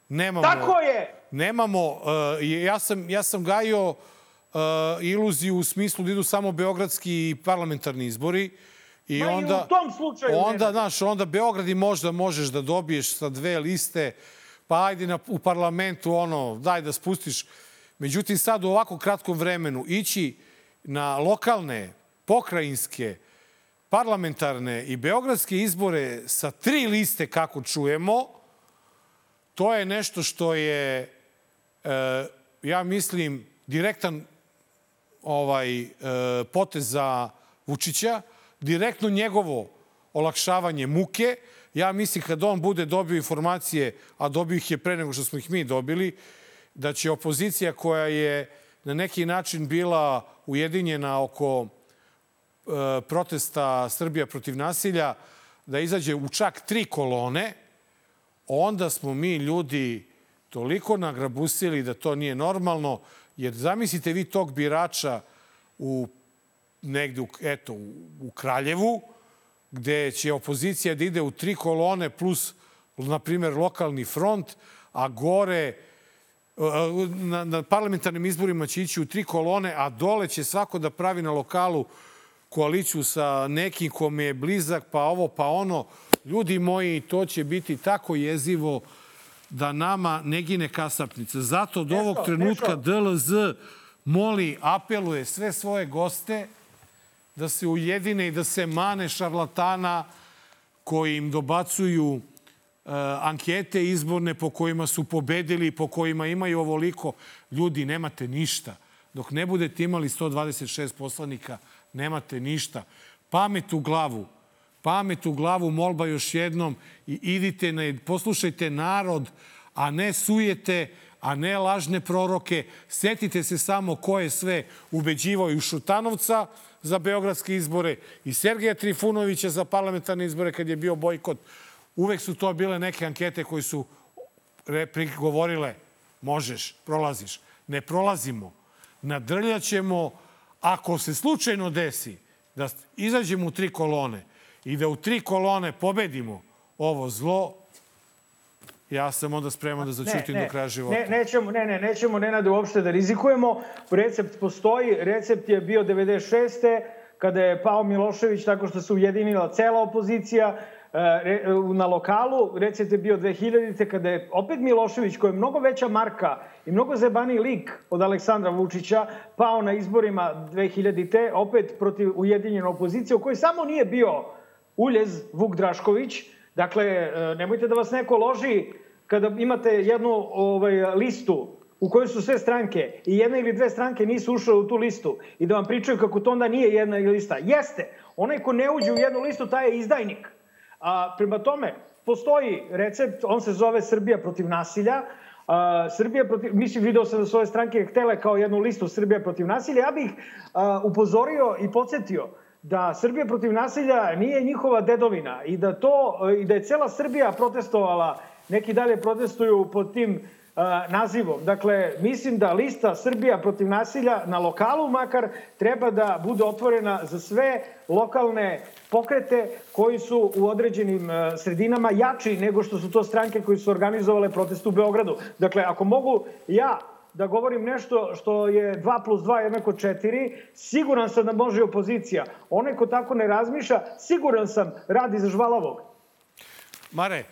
Nemamo, Tako je! Nemamo, uh, ja, sam, ja sam gajio uh, iluziju u smislu da idu samo beogradski i parlamentarni izbori. I Ma onda, i u tom slučaju. Onda, znaš, onda Beograd i možda možeš da dobiješ sa dve liste, pa ajde na, u parlamentu, ono, daj da spustiš. Međutim, sad u ovako kratkom vremenu ići na lokalne, pokrajinske, parlamentarne i beogradske izbore sa tri liste, kako čujemo, to je nešto što je, e, ja mislim, direktan ovaj e, potez za Vučića, direktno njegovo olakšavanje muke. Ja mislim kad on bude dobio informacije, a dobio ih je pre nego što smo ih mi dobili, da će opozicija koja je na neki način bila ujedinjena oko protesta Srbija protiv nasilja da izađe u čak tri kolone, onda smo mi ljudi toliko nagrabusili da to nije normalno, jer zamislite vi tog birača u negde, eto, u Kraljevu, gde će opozicija da ide u tri kolone plus, na primjer, lokalni front, a gore na, na parlamentarnim izborima će ići u tri kolone, a dole će svako da pravi na lokalu koaliciju sa nekim kom je blizak, pa ovo, pa ono. Ljudi moji, to će biti tako jezivo da nama ne gine kasapnica. Zato od ovog trenutka DLZ moli, apeluje sve svoje goste da se ujedine i da se mane šarlatana koji im dobacuju uh, ankete izborne po kojima su pobedili, po kojima imaju ovoliko. Ljudi, nemate ništa. Dok ne budete imali 126 poslanika, nemate ništa. Pamet u glavu. Pamet u glavu, molba još jednom i idite, na, poslušajte narod, a ne sujete, a ne lažne proroke. Setite se samo ko je sve ubeđivao i Šutanovca za beogradske izbore i Sergeja Trifunovića za parlamentarne izbore kad je bio bojkot. Uvek su to bile neke ankete koje su govorile možeš, prolaziš. Ne prolazimo. Nadrljaćemo ako se slučajno desi da izađemo u tri kolone i da u tri kolone pobedimo ovo zlo, ja sam onda spreman da začutim do kraja života. Ne, nećemo, ne, ne, nećemo Nenade uopšte da rizikujemo. Recept postoji. Recept je bio 96. kada je pao Milošević tako što se ujedinila cela opozicija na lokalu. Recept je bio 2000. kada je opet Milošević, koji je mnogo veća marka i mnogo zebaniji lik od Aleksandra Vučića, pao na izborima 2000. opet protiv ujedinjene opozicije, u kojoj samo nije bio Uljez Vuk Drašković, Dakle, e, nemojte da vas neko loži kada imate jednu ovaj, listu u kojoj su sve stranke i jedna ili dve stranke nisu ušle u tu listu i da vam pričaju kako to onda nije jedna lista. Jeste, onaj ko ne uđe u jednu listu, taj je izdajnik. A, prema tome, postoji recept, on se zove Srbija protiv nasilja. A, Srbija protiv, mislim, video sam da su ove stranke htele kao jednu listu Srbija protiv nasilja. Ja bih a, upozorio i podsjetio da Srbija protiv nasilja nije njihova dedovina i da to i da je cela Srbija protestovala, neki dalje protestuju pod tim uh, nazivom. Dakle, mislim da lista Srbija protiv nasilja na lokalu makar treba da bude otvorena za sve lokalne pokrete koji su u određenim sredinama jači nego što su to stranke koji su organizovale protest u Beogradu. Dakle, ako mogu ja da govorim nešto što je 2 plus 2 jednako 4, siguran sam da može opozicija. Onaj ko tako ne razmišlja, siguran sam radi za žvalavog. Mare,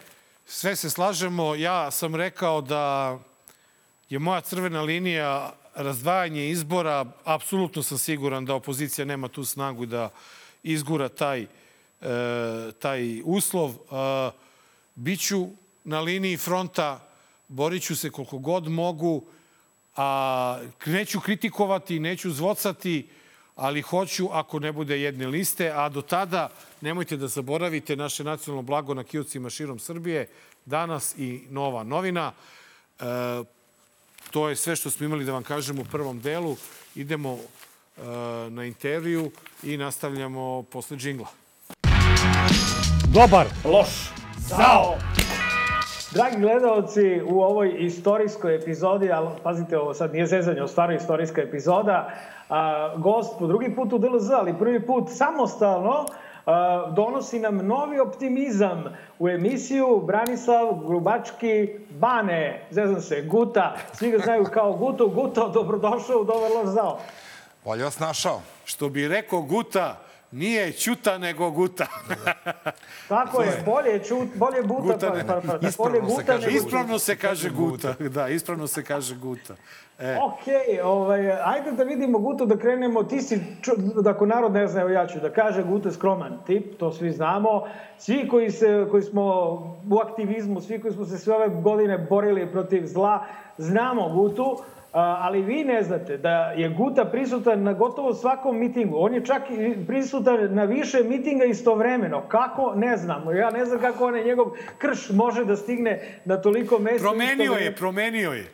sve se slažemo. Ja sam rekao da je moja crvena linija razdvajanje izbora. Apsolutno sam siguran da opozicija nema tu snagu da izgura taj, e, taj uslov. E, biću na liniji fronta, borit ću se koliko god mogu a, neću kritikovati, neću zvocati, ali hoću ako ne bude jedne liste, a do tada nemojte da zaboravite naše nacionalno blago na kiocima širom Srbije, danas i nova novina. E, to je sve što smo imali da vam kažemo u prvom delu. Idemo na intervju i nastavljamo posle džingla. Dobar, loš, zao. Dragi gledalci, u ovoj istorijskoj epizodi, ali pazite ovo sad nije zezanje, ovo stvarno istorijska epizoda, a, gost po drugi put u DLZ, ali prvi put samostalno, a, donosi nam novi optimizam u emisiju Branislav Grubački Bane, zezam se, Guta, svi ga znaju kao Guto, Guto, dobrodošao u Dobar loš zao. Bolje vas našao. Što bi rekao Guta, Nije ćuta nego guta. Tako je, bolje čut, bolje buta, guta, pa, pa, pa, bolje guta se kaže, Ispravno se kaže guta. Da, ispravno se kaže guta. E. Ok, ovaj, ajde da vidimo Guto, da krenemo. Ti si, da ako narod ne zna, evo ja ću da kaže, Guta skroman tip, to svi znamo. Svi koji, se, koji smo u aktivizmu, svi koji smo se sve ove godine borili protiv zla, znamo Gutu ali vi ne znate da je Guta prisutan na gotovo svakom mitingu. On je čak prisutan na više mitinga istovremeno. Kako? Ne znamo. Ja ne znam kako onaj njegov krš može da stigne na toliko mesta. Promenio je, promenio je.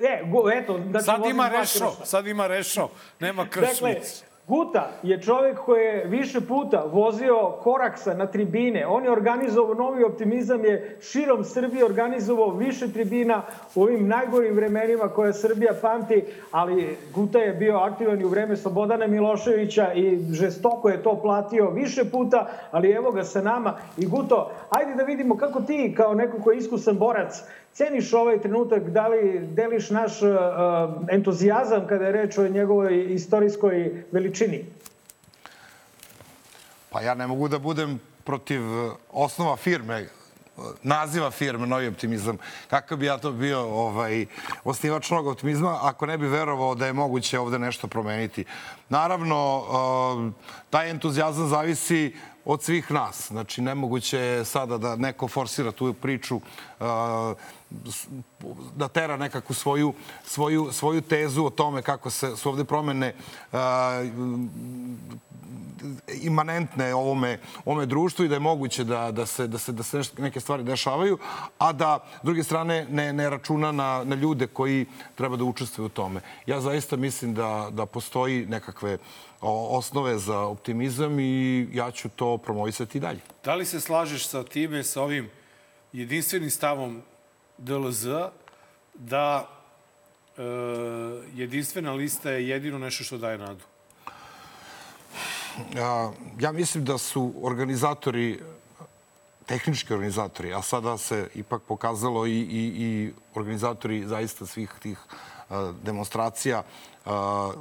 E, go, eto. Znači, sad ima rešo, sad ima rešo. Nema kršnic. Dakle, Guta je čovek koji je više puta vozio Koraksa na tribine. On je organizovao, novi optimizam je širom Srbije organizovao više tribina u ovim najgorim vremenima koje Srbija pamti, ali Guta je bio aktivan i u vreme Slobodana Miloševića i žestoko je to platio više puta, ali evo ga sa nama. I Guto, ajde da vidimo kako ti kao neko ko je iskusan borac ceniš ovaj trenutak, da li deliš naš uh, entuzijazam kada je reč o njegovoj istorijskoj veličini? Pa ja ne mogu da budem protiv osnova firme, naziva firme Novi optimizam. Kakav bi ja to bio ovaj, osnivač Novog optimizma ako ne bi verovao da je moguće ovde nešto promeniti. Naravno, taj entuzijazam zavisi od svih nas. Znači, nemoguće je sada da neko forsira tu priču, da tera nekakvu svoju, svoju, svoju tezu o tome kako se, su ovde promene imanentne ovome, ovome društvu i da je moguće da, da, se, da, se, da se neke stvari dešavaju, a da, druge strane, ne, ne računa na, na ljude koji treba da učestvuju u tome. Ja zaista mislim da, da postoji nekakve osnove za optimizam i ja ću to promovisati i dalje. Da li se slažeš sa time, sa ovim jedinstvenim stavom DLZ da e, jedinstvena lista je jedino nešto što daje nadu? Ja mislim da su organizatori tehnički organizatori, a sada se ipak pokazalo i, i, i organizatori zaista svih tih demonstracija,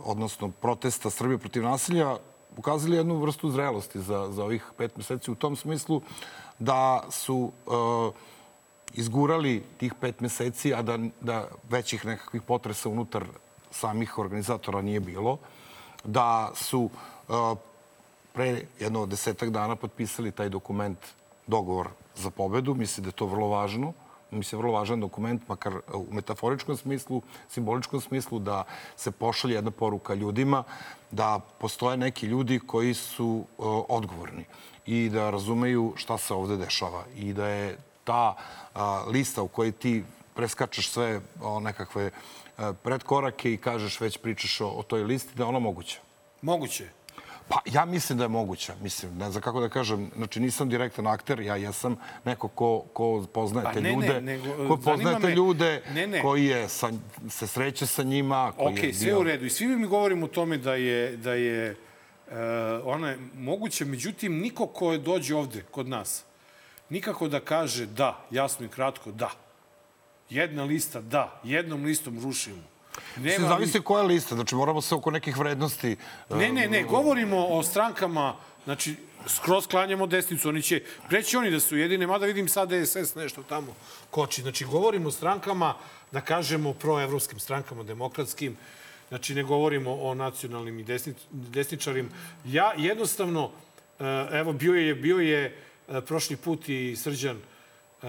odnosno protesta Srbije protiv nasilja, ukazali jednu vrstu zrelosti za, za ovih pet meseci u tom smislu da su izgurali tih pet meseci, a da, da većih nekakvih potresa unutar samih organizatora nije bilo, da su pre jedno desetak dana potpisali taj dokument dogovor za pobedu. Mislim da je to vrlo važno mislim, vrlo važan dokument, makar u metaforičkom smislu, simboličkom smislu, da se pošalje jedna poruka ljudima da postoje neki ljudi koji su uh, odgovorni i da razumeju šta se ovde dešava i da je ta uh, lista u kojoj ti preskačeš sve o, nekakve uh, predkorake i kažeš već pričaš o, o toj listi, da je ona moguća. Moguće. Pa ja mislim da je moguća. Mislim, ne znam kako da kažem. Znači nisam direktan akter, ja jesam neko ko, ko poznaje te pa, ne, ljude. Ne, nego, ko poznaje te ljude, ne, ne. koji je sa, se sreće sa njima. Koji ok, je sve bio... u redu. I svi mi govorimo o tome da je, da je uh, ona je moguće, međutim, niko ko dođe ovde kod nas, nikako da kaže da, jasno i kratko, da. Jedna lista, da. Jednom listom rušimo Nema zavisi koja je lista, znači moramo se oko nekih vrednosti... Ne, ne, ne, govorimo o strankama, znači skroz klanjamo desnicu, oni će, preći oni da su jedine, mada vidim sad DSS nešto tamo koči. Znači, govorimo o strankama, da kažemo, proevropskim strankama, demokratskim, znači ne govorimo o nacionalnim i desni, desničarim. Ja jednostavno, eh, evo, bio je, bio je prošli put i Srđan eh,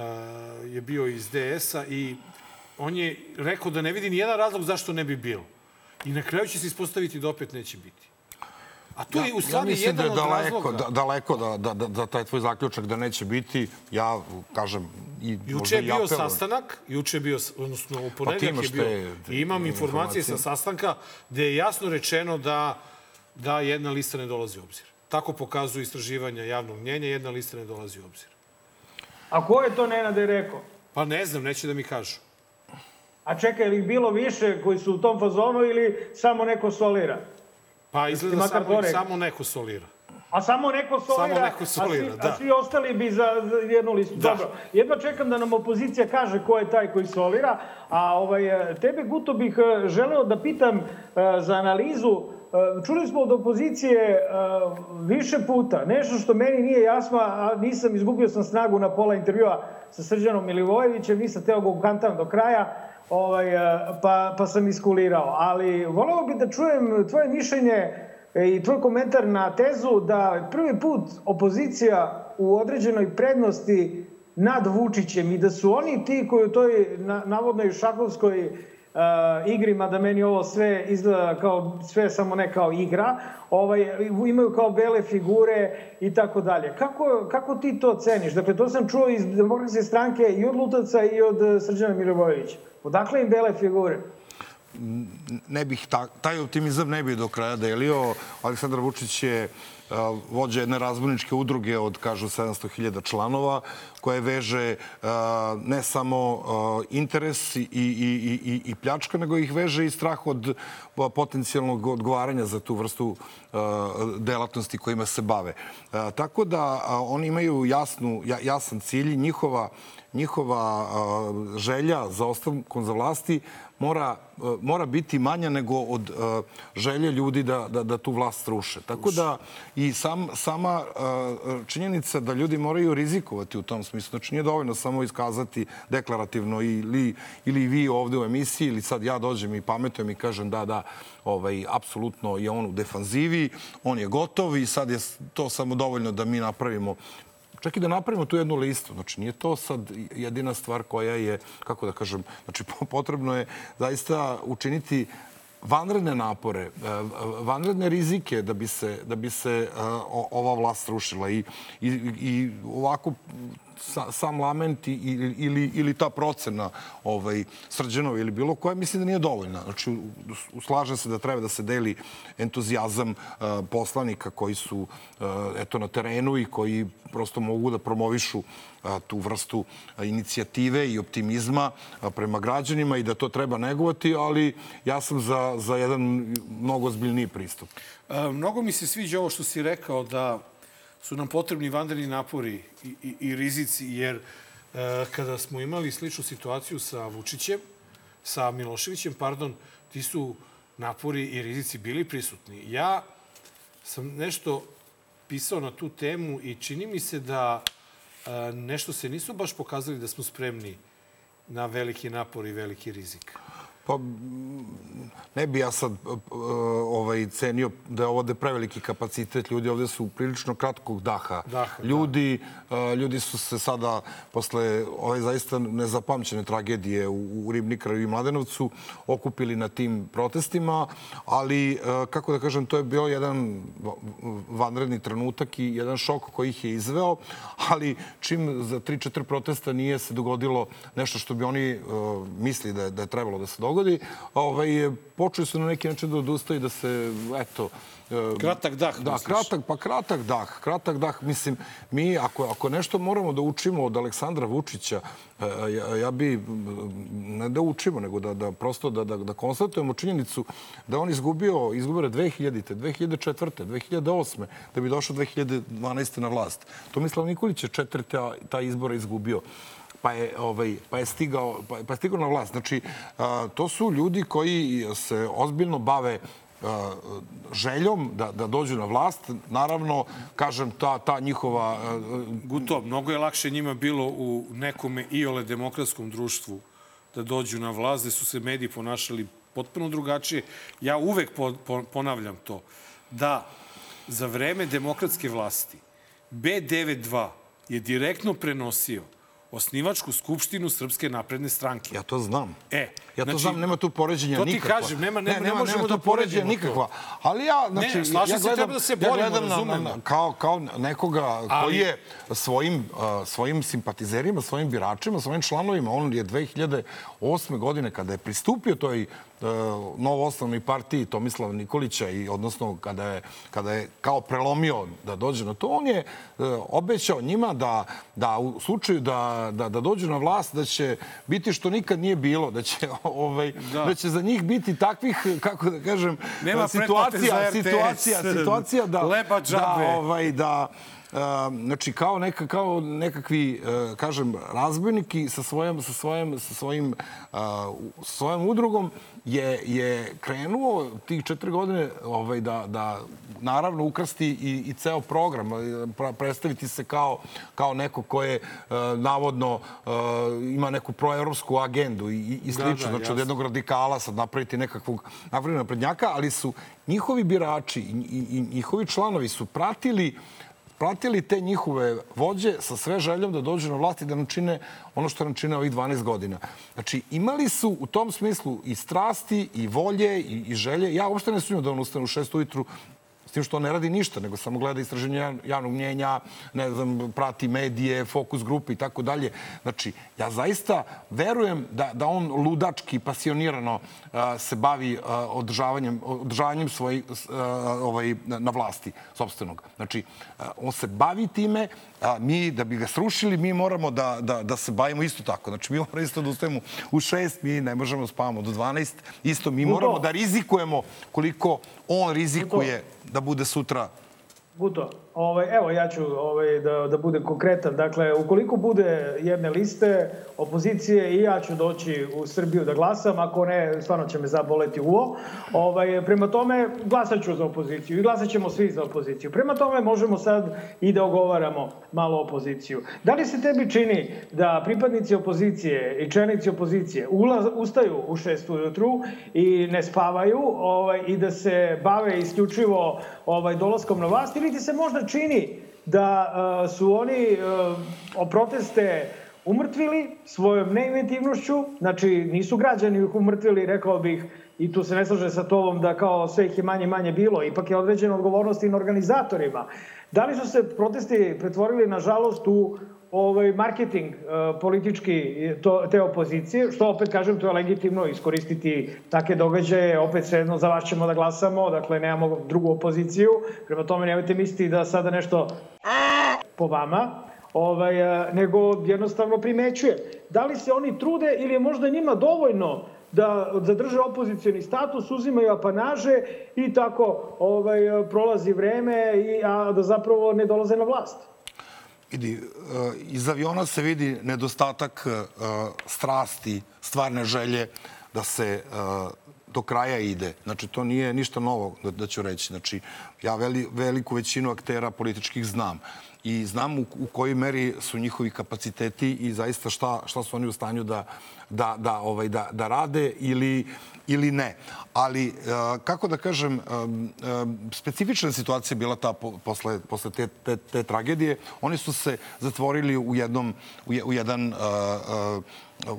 je bio iz DS-a i on je rekao da ne vidi ni jedan razlog zašto ne bi bilo. I na kraju će se ispostaviti da opet neće biti. A to ja, je u stvari ja jedan da je daleko, od razloga. Da, daleko da, da, da, da taj tvoj zaključak da neće biti, ja kažem... I juče je bio ja sastanak, juče je bio, odnosno u ponedljak pa je bio... Te, I imam informacije sa sastanka gde je jasno rečeno da, da jedna lista ne dolazi u obzir. Tako pokazuju istraživanja javnog mnjenja, jedna lista ne dolazi u obzir. A ko je to Nenade rekao? Pa ne znam, neće da mi kažu. A čekaj, ili bilo više koji su u tom fazonu ili samo neko solira? Pa izgleda samo, samo neko solira. A samo neko solira, samo neko solira a, svi, da. a svi ostali bi za, za jednu listu. Da. Dobro, jedva čekam da nam opozicija kaže ko je taj koji solira, a ovaj, tebe, Guto, bih eh, želeo da pitam uh, za analizu. Uh, čuli smo od opozicije uh, više puta nešto što meni nije jasno, a nisam izgubio sam snagu na pola intervjua sa Srđanom Milivojevićem, nisam teo ga ukantam do kraja, ovaj, e, pa, pa sam iskulirao. Ali voleo bih da čujem tvoje mišljenje e, i tvoj komentar na tezu da prvi put opozicija u određenoj prednosti nad Vučićem i da su oni ti koji u toj navodnoj šahovskoj uh, igri, mada meni ovo sve izgleda kao, sve samo ne kao igra, ovaj, imaju kao bele figure i tako dalje. Kako, kako ti to ceniš? Dakle, to sam čuo iz demokratske stranke i od Lutaca i od Srđana Mirovojevića. Odakle im bele figure? ne bih ta, taj optimizam ne bih do kraja delio. Aleksandar Vučić je vođa jedne razbojničke udruge od, kažu, 700.000 članova, koje veže ne samo interes i, i, i, i pljačka, nego ih veže i strah od potencijalnog odgovaranja za tu vrstu delatnosti kojima se bave. Tako da oni imaju jasnu, jasan cilj, njihova njihova želja za ostavkom za vlasti mora, mora biti manja nego od želje ljudi da, da, da tu vlast ruše. Tako da i sam, sama činjenica da ljudi moraju rizikovati u tom smislu. Znači nije dovoljno samo iskazati deklarativno ili, ili vi ovde u emisiji ili sad ja dođem i pametujem i kažem da, da, ovaj, apsolutno je on u defanzivi, on je gotov i sad je to samo dovoljno da mi napravimo čak i da napravimo tu jednu listu. Znači, nije to sad jedina stvar koja je, kako da kažem, znači, potrebno je zaista učiniti vanredne napore, e, vanredne rizike da bi se, da bi se e, ova vlast rušila. I, i, i ovako sa, sam lament ili, ili, ili ta procena ovaj, Srđanova ili bilo koja, mislim da nije dovoljna. Znači, slažem se da treba da se deli entuzijazam poslanika koji su eto, na terenu i koji prosto mogu da promovišu tu vrstu inicijative i optimizma prema građanima i da to treba negovati, ali ja sam za, za jedan mnogo zbiljniji pristup. Mnogo mi se sviđa ovo što si rekao da su nam potrebni vanredni napori i, i, i rizici, jer e, kada smo imali sličnu situaciju sa Vučićem, sa Miloševićem, pardon, ti su napori i rizici bili prisutni. Ja sam nešto pisao na tu temu i čini mi se da e, nešto se nisu baš pokazali da smo spremni na veliki napor i veliki rizik. Pa ne bi ja sad ovaj, cenio da je ovo da preveliki kapacitet. Ljudi ovde su prilično kratkog daha. daha da. ljudi, da. ljudi su se sada, posle ove zaista nezapamćene tragedije u, u Ribnikraju i Mladenovcu, okupili na tim protestima, ali, kako da kažem, to je bio jedan vanredni trenutak i jedan šok koji ih je izveo, ali čim za 3-4 protesta nije se dogodilo nešto što bi oni misli da je, da je trebalo da se dogodi, dogodi, ovaj, počeli su na neki način da odustaju da se, eto, e, Kratak dah, Da, misliš? kratak, pa kratak dah. Kratak dah, mislim, mi ako, ako nešto moramo da učimo od Aleksandra Vučića, e, ja, ja bi, ne da učimo, nego da, da prosto da, da, da konstatujemo činjenicu da on izgubio, izgubio 2000. 2004. 2008. da bi došao 2012. na vlast. To Mislav Nikolić je četiri ta, ta izbora izgubio pa je, ovaj, pa je, stigao, pa, pa je stigao na vlast. Znači, a, to su ljudi koji se ozbiljno bave željom da, da dođu na vlast. Naravno, kažem, ta, ta njihova... Guto, mnogo je lakše njima bilo u nekome iole demokratskom društvu da dođu na vlast, gde su se mediji ponašali potpuno drugačije. Ja uvek po, po, ponavljam to, da za vreme demokratske vlasti B92 je direktno prenosio osnivačku skupštinu Srpske napredne stranke. Ja to znam. E, ja to znači, znam, nema tu poređenja nikakva. To ti kažem, nema, nema, ne, nema, ne možemo nema da poređenja nikakva. Ali ja, znači, ne, slažem ja se, treba da se borimo, ja gledam razumem. Na, na, kao, kao nekoga Ali... koji je svojim, uh, svojim simpatizerima, svojim biračima, svojim članovima, on je 2008. godine, kada je pristupio toj E, novo osnovnoj partiji Tomislava Nikolića i odnosno kada je, kada je kao prelomio da dođe na to, on je e, obećao njima da, da u slučaju da, da, da dođu na vlast da će biti što nikad nije bilo, da će, ovaj, da. da će za njih biti takvih, kako da kažem, Nema situacija, situacija, situacija da, Lepa da, ovaj, da, znači kao neka kao nekakvi kažem razbojniki sa svojim sa svojim sa svojim svojom udrugom je je krenuo tih četiri godine ovaj da da naravno ukrsti i, i ceo program predstaviti se kao kao neko ko je navodno ima neku proevropsku agendu i, i slično da, da, znači od jednog radikala sad napraviti nekakvog napraviti naprednjaka ali su njihovi birači i, i, i njihovi članovi su pratili pratili te njihove vođe sa sve željom da dođu na vlast i da nam čine ono što nam čine ovih 12 godina. Znači, imali su u tom smislu i strasti, i volje, i, i želje. Ja uopšte ne sumnjam da on ustane u šest ujutru S tim što ne radi ništa, nego samo gleda istraženje javnog mnjenja, ne znam, prati medije, fokus grupe i tako dalje. Znači, ja zaista verujem da, da on ludački, pasionirano a, se bavi a, održavanjem, održavanjem svoj, a, ovaj, na vlasti sobstvenog. Znači, a, on se bavi time, a mi, da bi ga srušili, mi moramo da, da, da se bavimo isto tako. Znači, mi moramo isto da ustajemo u šest, mi ne možemo da spavamo do 12. Isto, mi moramo da rizikujemo koliko on rizikuje da bude sutra Buto, ovaj, evo ja ću ovaj, da, da budem konkretan. Dakle, ukoliko bude jedne liste opozicije i ja ću doći u Srbiju da glasam, ako ne, stvarno će me zaboleti uvo. Ovaj, prema tome, glasat ću za opoziciju i glasat ćemo svi za opoziciju. Prema tome, možemo sad i da ogovaramo malo opoziciju. Da li se tebi čini da pripadnici opozicije i čelnici opozicije ulaz, ustaju u šest ujutru i ne spavaju ovaj, i da se bave isključivo ovaj, dolaskom na vlast ili ti se možda čini da uh, su oni o proteste umrtvili svojom neinventivnošću, znači nisu građani ih umrtvili, rekao bih, i tu se ne slaže sa tobom da kao sve ih je manje manje bilo, ipak je određena odgovornost i na organizatorima. Da li su se protesti pretvorili, nažalost, u ovaj marketing uh, politički to, te opozicije, što opet kažem, to je legitimno iskoristiti take događaje, opet svejedno za vas ćemo da glasamo, dakle nemamo drugu opoziciju, prema tome nemojte misliti da sada nešto po vama, ovaj, nego jednostavno primećuje. Da li se oni trude ili je možda njima dovoljno da zadrže opozicijani status, uzimaju apanaže i tako ovaj, prolazi vreme, i, a da zapravo ne dolaze na vlast? Vidi, iz aviona se vidi nedostatak strasti, stvarne želje da se do kraja ide. Znači, to nije ništa novo, da, da ću reći. Znači, ja veli, veliku većinu aktera političkih znam i znam u, u kojoj meri su njihovi kapaciteti i zaista šta, šta su oni u stanju da, da, da, ovaj, da, da rade ili, ili ne. Ali, kako da kažem, specifična situacija bila ta posle, posle te, te, te tragedije. Oni su se zatvorili u, jednom, u jedan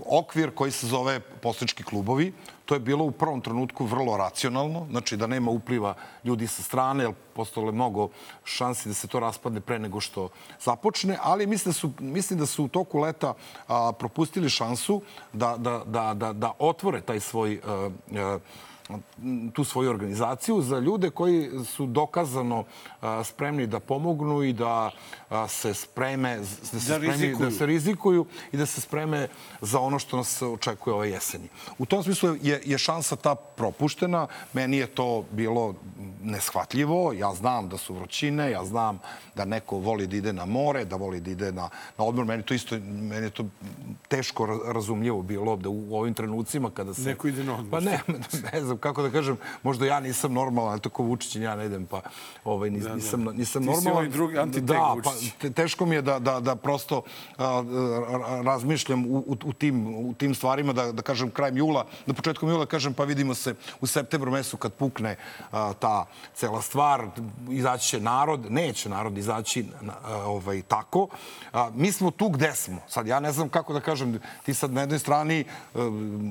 okvir koji se zove poslički klubovi. To je bilo u prvom trenutku vrlo racionalno, znači da nema upliva ljudi sa strane, jer postalo je mnogo šansi da se to raspadne pre nego što započne, ali mislim da su, mislim da su u toku leta a, propustili šansu da, da, da, da, da otvore taj svoj a, a, tu svoju organizaciju za ljude koji su dokazano spremni da pomognu i da se spreme da se, da spremi, da se rizikuju i da se spreme za ono što nas očekuje ove jeseni. U tom smislu je, je šansa ta propuštena. Meni je to bilo neshvatljivo. Ja znam da su vrućine, ja znam da neko voli da ide na more, da voli da ide na, na odmor. Meni to isto, meni je to teško razumljivo bilo da u ovim trenucima kada se... Neko ide na odmor. Pa ne, ne znam kako da kažem, možda ja nisam normalan, tako Vučić ja ne idem, pa ovaj, nis, da, da. nisam, nisam Ti normalan. si ovaj drugi anti da, pa, teško mi je da, da, da prosto a, razmišljam u, u, u, tim, u tim stvarima, da, da kažem krajem jula, na početku jula kažem pa vidimo se u septembru mesecu kad pukne a, ta cela stvar, izaći će narod, neće narod izaći a, ovaj, tako. A, mi smo tu gde smo. Sad ja ne znam kako da kažem, ti sad na jednoj strani a,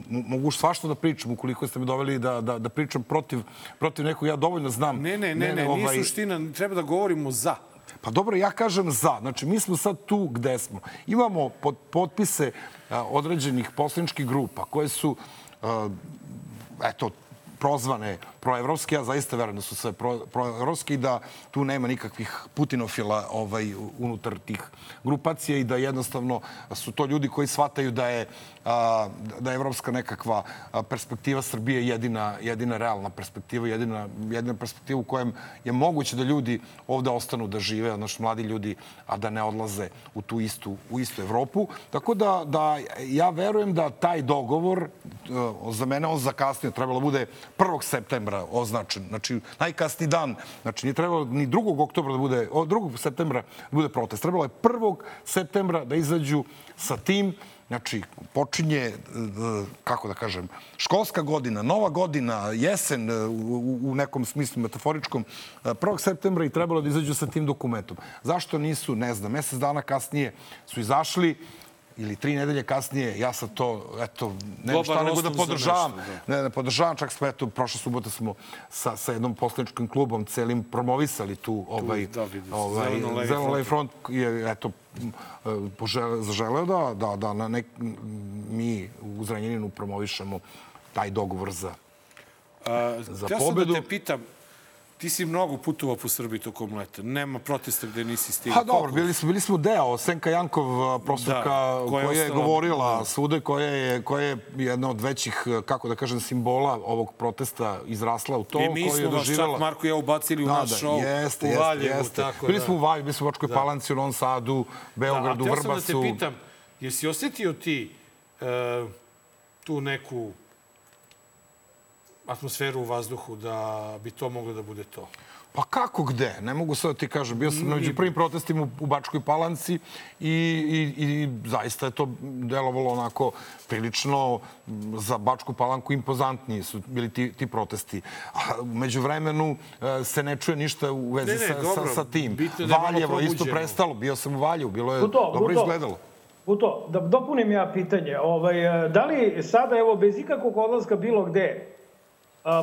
mogu svašta da pričam ukoliko ste me doveli da, da, da pričam protiv, protiv nekog, ja dovoljno znam. Ne, ne, ne, ne, ne ovaj... nije suština, treba da govorimo za. Pa dobro, ja kažem za. Znači, mi smo sad tu gde smo. Imamo pod, potpise a, određenih poslaničkih grupa koje su, a, eto, prozvane proevropske, ja zaista verujem da su sve pro, proevropske i da tu nema nikakvih putinofila ovaj, unutar tih grupacija i da jednostavno su to ljudi koji shvataju da je a, da je evropska nekakva perspektiva Srbije jedina, jedina realna perspektiva, jedina, jedina perspektiva u kojem je moguće da ljudi ovde ostanu da žive, odnosno mladi ljudi, a da ne odlaze u tu istu, u istu Evropu. Tako da, da ja verujem da taj dogovor, za mene on zakasnio, trebalo bude 1. septembra označen. Znači, najkasniji dan, znači nije trebalo ni 2. oktobra da bude, 2. septembra da bude protest. Trebalo je 1. septembra da izađu sa tim Znači, počinje, e, kako da kažem, školska godina, nova godina, jesen e, u, u nekom smislu metaforičkom, 1. E, septembra i trebalo da izađu sa tim dokumentom. Zašto nisu, ne znam, mesec dana kasnije su izašli, ili tri nedelje kasnije, ja sam to, eto, nema šta nego da podržavam. Nešto, da. Ne, ne podržavam, čak smo, eto, prošle subote smo sa, sa jednom poslaničkim klubom celim promovisali tu, ovaj, tu, da, ovaj, zeleno front je, eto, požele, zaželeo da, da, da na nek, mi u Zranjeninu promovišemo taj dogovor za, A, za pobedu. Ja sam da te pitam, Ti si mnogo putovao po Srbiji tokom leta. Nema protesta gde nisi stigao. Pa dobro, bili smo, bili smo deo. Senka Jankov, profesorka da, koja, koja je govorila da. svude, koja je, koja je jedna od većih, kako da kažem, simbola ovog protesta izrasla u to. I mi smo vas čak, Marko i ja, ubacili u da, naš show jeste, u Valjevu. Jeste. Tako, bili da. smo u Valjevu, bili smo u Bačkoj da. Palanci, u Novom Sadu, Beogradu, da, a Vrbasu. Ja sam da te pitam, jesi osetio ti uh, tu neku atmosferu u vazduhu da bi to moglo da bude to? Pa kako gde? Ne mogu sad da ti kažem. Bio sam među prvim protestima u Bačkoj Palanci i, i, i zaista je to delovalo onako prilično za Bačku Palanku impozantniji su bili ti, ti protesti. A među vremenu e, se ne čuje ništa u vezi ne, ne, sa, dobro. sa, sa tim. Da Valjevo isto prestalo. Bio sam u Valjevu. Bilo je Buto, dobro Buto. izgledalo. Buto, da dopunim ja pitanje. Ovaj, e, da li sada, evo, bez ikakvog odlaska bilo gde,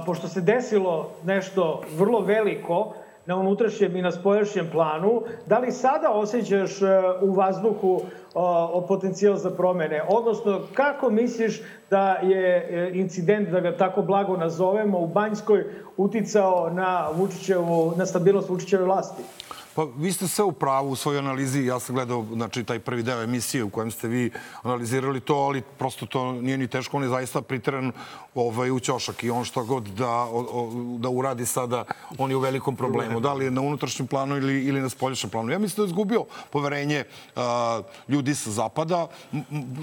pošto se desilo nešto vrlo veliko na unutrašnjem i na spoljašnjem planu, da li sada osjećaš e, u vazduhu o potencijal za promene? Odnosno, kako misliš da je e, incident, da ga tako blago nazovemo, u Banjskoj uticao na, Vučićevu, na stabilnost Vučićeve vlasti? Pa vi ste sve u pravu u svojoj analizi. Ja sam gledao znači, taj prvi deo emisije u kojem ste vi analizirali to, ali prosto to nije ni teško. On je zaista priteran ovaj, u ćošak i on što god da, o, da uradi sada, on je u velikom problemu. Da li je na unutrašnjem planu ili, ili na spoljašnjem planu. Ja mislim da je izgubio poverenje a, ljudi sa zapada.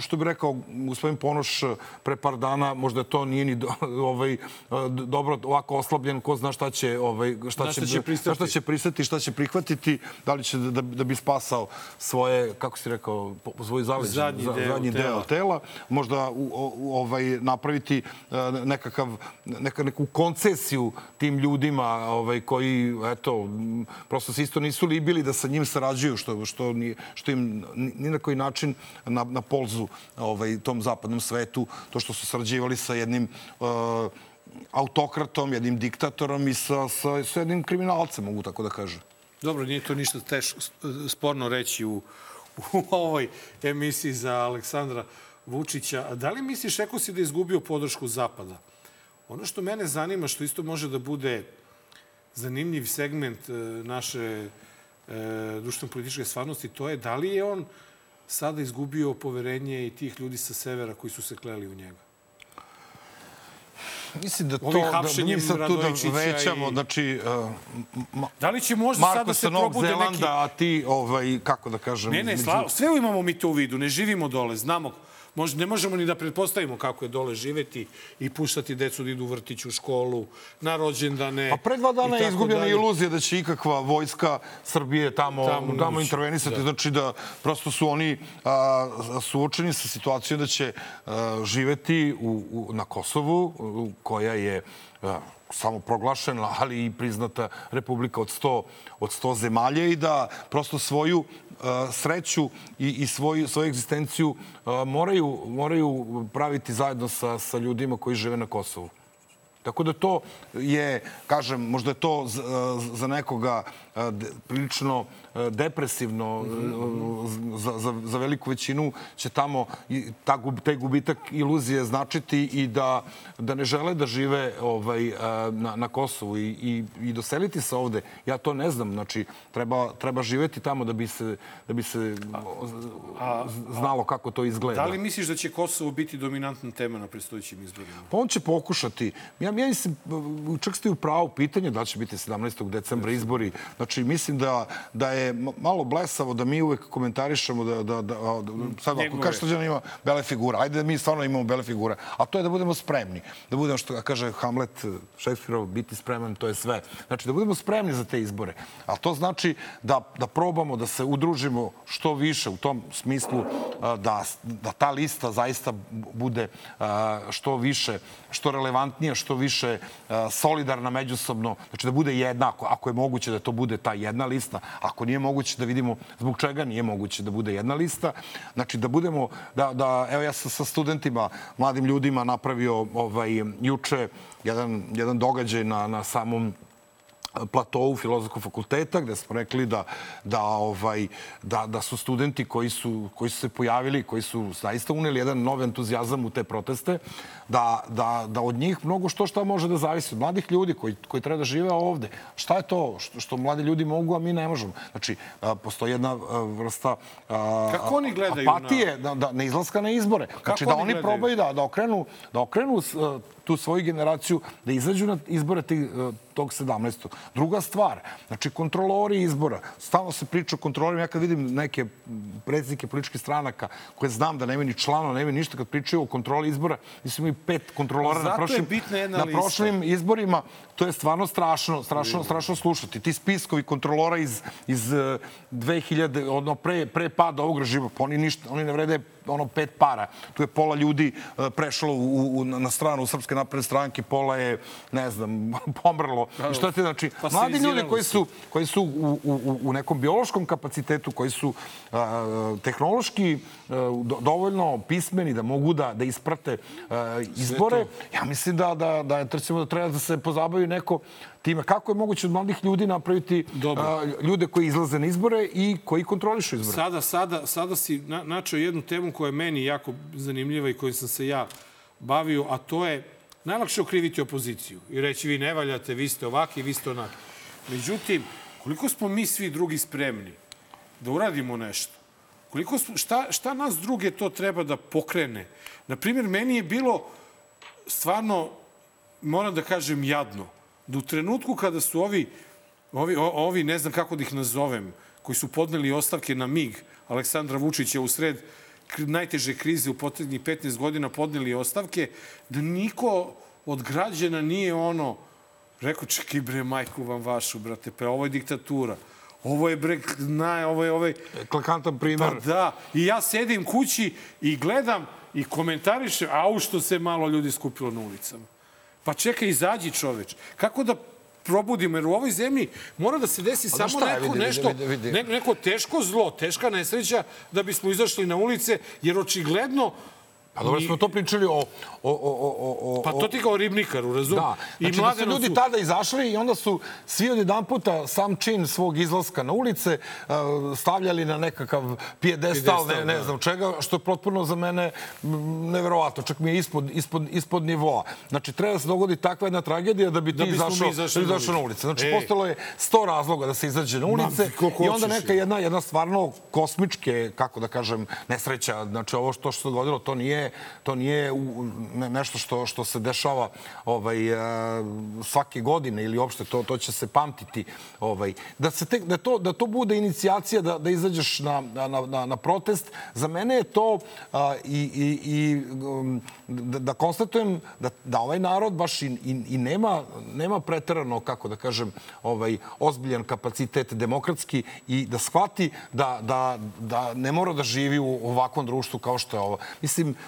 Što bi rekao gospodin Ponoš pre par dana, možda to nije ni do, ovaj, dobro ovako oslabljen, ko zna šta će, ovaj, šta, će, će šta će pristati, šta će prihvatiti koristiti, da li će da, da bi spasao svoje, kako si rekao, svoj zaleđ, zadnji, za, deo, zadnji tela. deo tela, možda u, u, ovaj, napraviti e, nekakav, neka, neku koncesiju tim ljudima ovaj, koji, eto, prosto se isto nisu libili da sa njim sarađuju, što, što, što im ni na koji način na, na polzu ovaj, tom zapadnom svetu, to što su sarađivali sa jednim uh, autokratom, jednim diktatorom i sa, sa, sa jednim kriminalcem, mogu tako da kažem. Dobro, nije to ništa teško, sporno reći u, u ovoj emisiji za Aleksandra Vučića. A da li misliš, rekao si da je izgubio podršku Zapada? Ono što mene zanima, što isto može da bude zanimljiv segment e, naše e, društveno-političke stvarnosti, to je da li je on sada izgubio poverenje i tih ljudi sa severa koji su se kleli u njega? Mislim da to, da mi sad tu da većamo, i... znači... Uh, ma, da li će možda Marko sada se probude Zelanda, neki... a ti, ovaj, kako da kažem... Ne, ne, među... sve imamo mi to u vidu, ne živimo dole, znamo Možda ne možemo ni da pretpostavimo kako je dole živeti i puštati decu da idu u vrtić u školu, na rođendane. A pre dva dana je izgubljena dalje. iluzija da će ikakva vojska Srbije tamo, tamo, tamo intervenisati. Da. Znači da prosto su oni a, suočeni sa situacijom da će a, živeti u, u, na Kosovu, u, koja je a, samo proglašena, ali i priznata republika od 100, od 100 zemalja i da prosto svoju sreću i, i svoju, svoju egzistenciju moraju, moraju praviti zajedno sa, sa ljudima koji žive na Kosovu. Tako da to je, kažem, možda je to za, nekoga prilično depresivno za, za, za veliku većinu će tamo ta, taj gubitak iluzije značiti i da, da ne žele da žive ovaj, na, na Kosovu i, i, i doseliti se ovde. Ja to ne znam. Znači, treba, treba živeti tamo da bi se, da bi se a, znalo kako to izgleda. Da li misliš da će Kosovo biti dominantna tema na predstojićim izborima? Pa on će pokušati. Ja, ja mislim, čak ste u pravu pitanje da će biti 17. decembra izbori. Znači, mislim da, da je malo blesavo da mi uvek komentarišemo da, da, da, da sad ako kaže Srđan ima bele figure, ajde da mi stvarno imamo bele figure, a to je da budemo spremni. Da budemo, što kaže Hamlet, Šekspirov, biti spreman, to je sve. Znači, da budemo spremni za te izbore. A to znači da, da probamo da se udružimo što više u tom smislu da, da ta lista zaista bude što više, što relevantnija, što više solidarna međusobno, znači da bude jedna, ako, ako je moguće da to bude ta jedna lista, ako nije moguće da vidimo zbog čega nije moguće da bude jedna lista. Znači da budemo, da, da evo ja sam sa studentima, mladim ljudima napravio ovaj, juče jedan, jedan događaj na, na samom platovu filozofskog fakulteta gde smo rekli da, da, ovaj, da, da su studenti koji su, koji su se pojavili, koji su zaista uneli jedan nov entuzijazam u te proteste, da, da, da od njih mnogo što šta može da zavisi. Od mladih ljudi koji, koji treba da žive ovde. Šta je to što, što mladi ljudi mogu, a mi ne možemo? Znači, postoji jedna vrsta a, Kako oni gledaju apatije, na... da, da, ne izlaska na izbore. Kako znači, da oni, oni probaju da, da okrenu, da okrenu tu svoju generaciju, da izađu na izbore tih, tog 17. Druga stvar, znači kontrolori izbora. Stalno se priča o kontrolorima. Ja kad vidim neke predsjednike političkih stranaka koje znam da nemaju ni člana, nemaju ništa, kad pričaju o kontroli izbora, mislim i pet kontrolora na prošlim, na prošlim izborima, to je stvarno strašno, strašno, strašno slušati. Ti spiskovi kontrolora iz, iz 2000, ono, pre, pre pada ovog režima, pa oni, ništa, oni ne vrede ono pet para. Tu je pola ljudi prešlo u, u, na stranu Srpske napredne stranke, pola je, ne znam, pomrlo. I što ti znači? Pa mladi ljudi koji su, koji su u, u, u nekom biološkom kapacitetu, koji su a, tehnološki a, dovoljno pismeni da mogu da, da isprate a, izbore, ja mislim da, da, da, da, da treba da se pozabavi neko time. Kako je moguće od mladih ljudi napraviti a, ljude koji izlaze na izbore i koji kontrolišu izbore? Sada, sada, sada si na, načao jednu temu koja je meni jako zanimljiva i kojom sam se ja bavio, a to je najlakše okriviti opoziciju i reći vi ne valjate, vi ste ovaki, vi ste onaki. Međutim, koliko smo mi svi drugi spremni da uradimo nešto? Koliko smo, šta, šta nas druge to treba da pokrene? Naprimjer, meni je bilo stvarno, moram da kažem, jadno da u trenutku kada su ovi, ovi, ovi ne znam kako da ih nazovem, koji su podneli ostavke na MIG Aleksandra Vučića u sred najteže krize u potrednjih 15 godina podneli ostavke, da niko od građana nije ono rekao, čekaj bre, majku vam vašu, brate, pa ovo je diktatura. Ovo je bre, naj, ovo je ovaj... Klakantan primer. Pa da, i ja sedim kući i gledam i komentarišem, a u što se malo ljudi skupilo na ulicama. Pa čekaj, izađi čoveč. Kako da probudimo, jer u ovoj zemlji mora da se desi samo šta, neko, vidi, nešto, vidi, vidi. Ne, neko teško zlo, teška nesreća da bismo izašli na ulice, jer očigledno Pa dobro smo to pričali o... o, o, o, o pa to ti kao ribnikaru, razum? Da. Znači I da su ljudi su... tada izašli i onda su svi od jedan puta sam čin svog izlaska na ulice stavljali na nekakav pijedestal, ne, ne da. znam čega, što je potpuno za mene neverovatno. Čak mi je ispod, ispod, ispod nivoa. Znači, treba da se dogodi takva jedna tragedija da bi ti da izašao, izašao, da izašao na ulice. Znači, e. postalo je sto razloga da se izađe na ulice Ma, i onda neka jedna, jedna stvarno kosmičke, kako da kažem, nesreća. Znači, ovo što se dogodilo, to nije to nije nešto što, što se dešava ovaj, svake godine ili uopšte to, to će se pamtiti. Ovaj. Da, se tek, da, to, da to bude inicijacija da, da izađeš na, na, na, na protest, za mene je to a, i, i, i um, da, da konstatujem da, da ovaj narod baš i, i, i nema, nema preterano, kako da kažem, ovaj, ozbiljan kapacitet demokratski i da shvati da, da, da ne mora da živi u ovakvom društvu kao što je ovo. Mislim,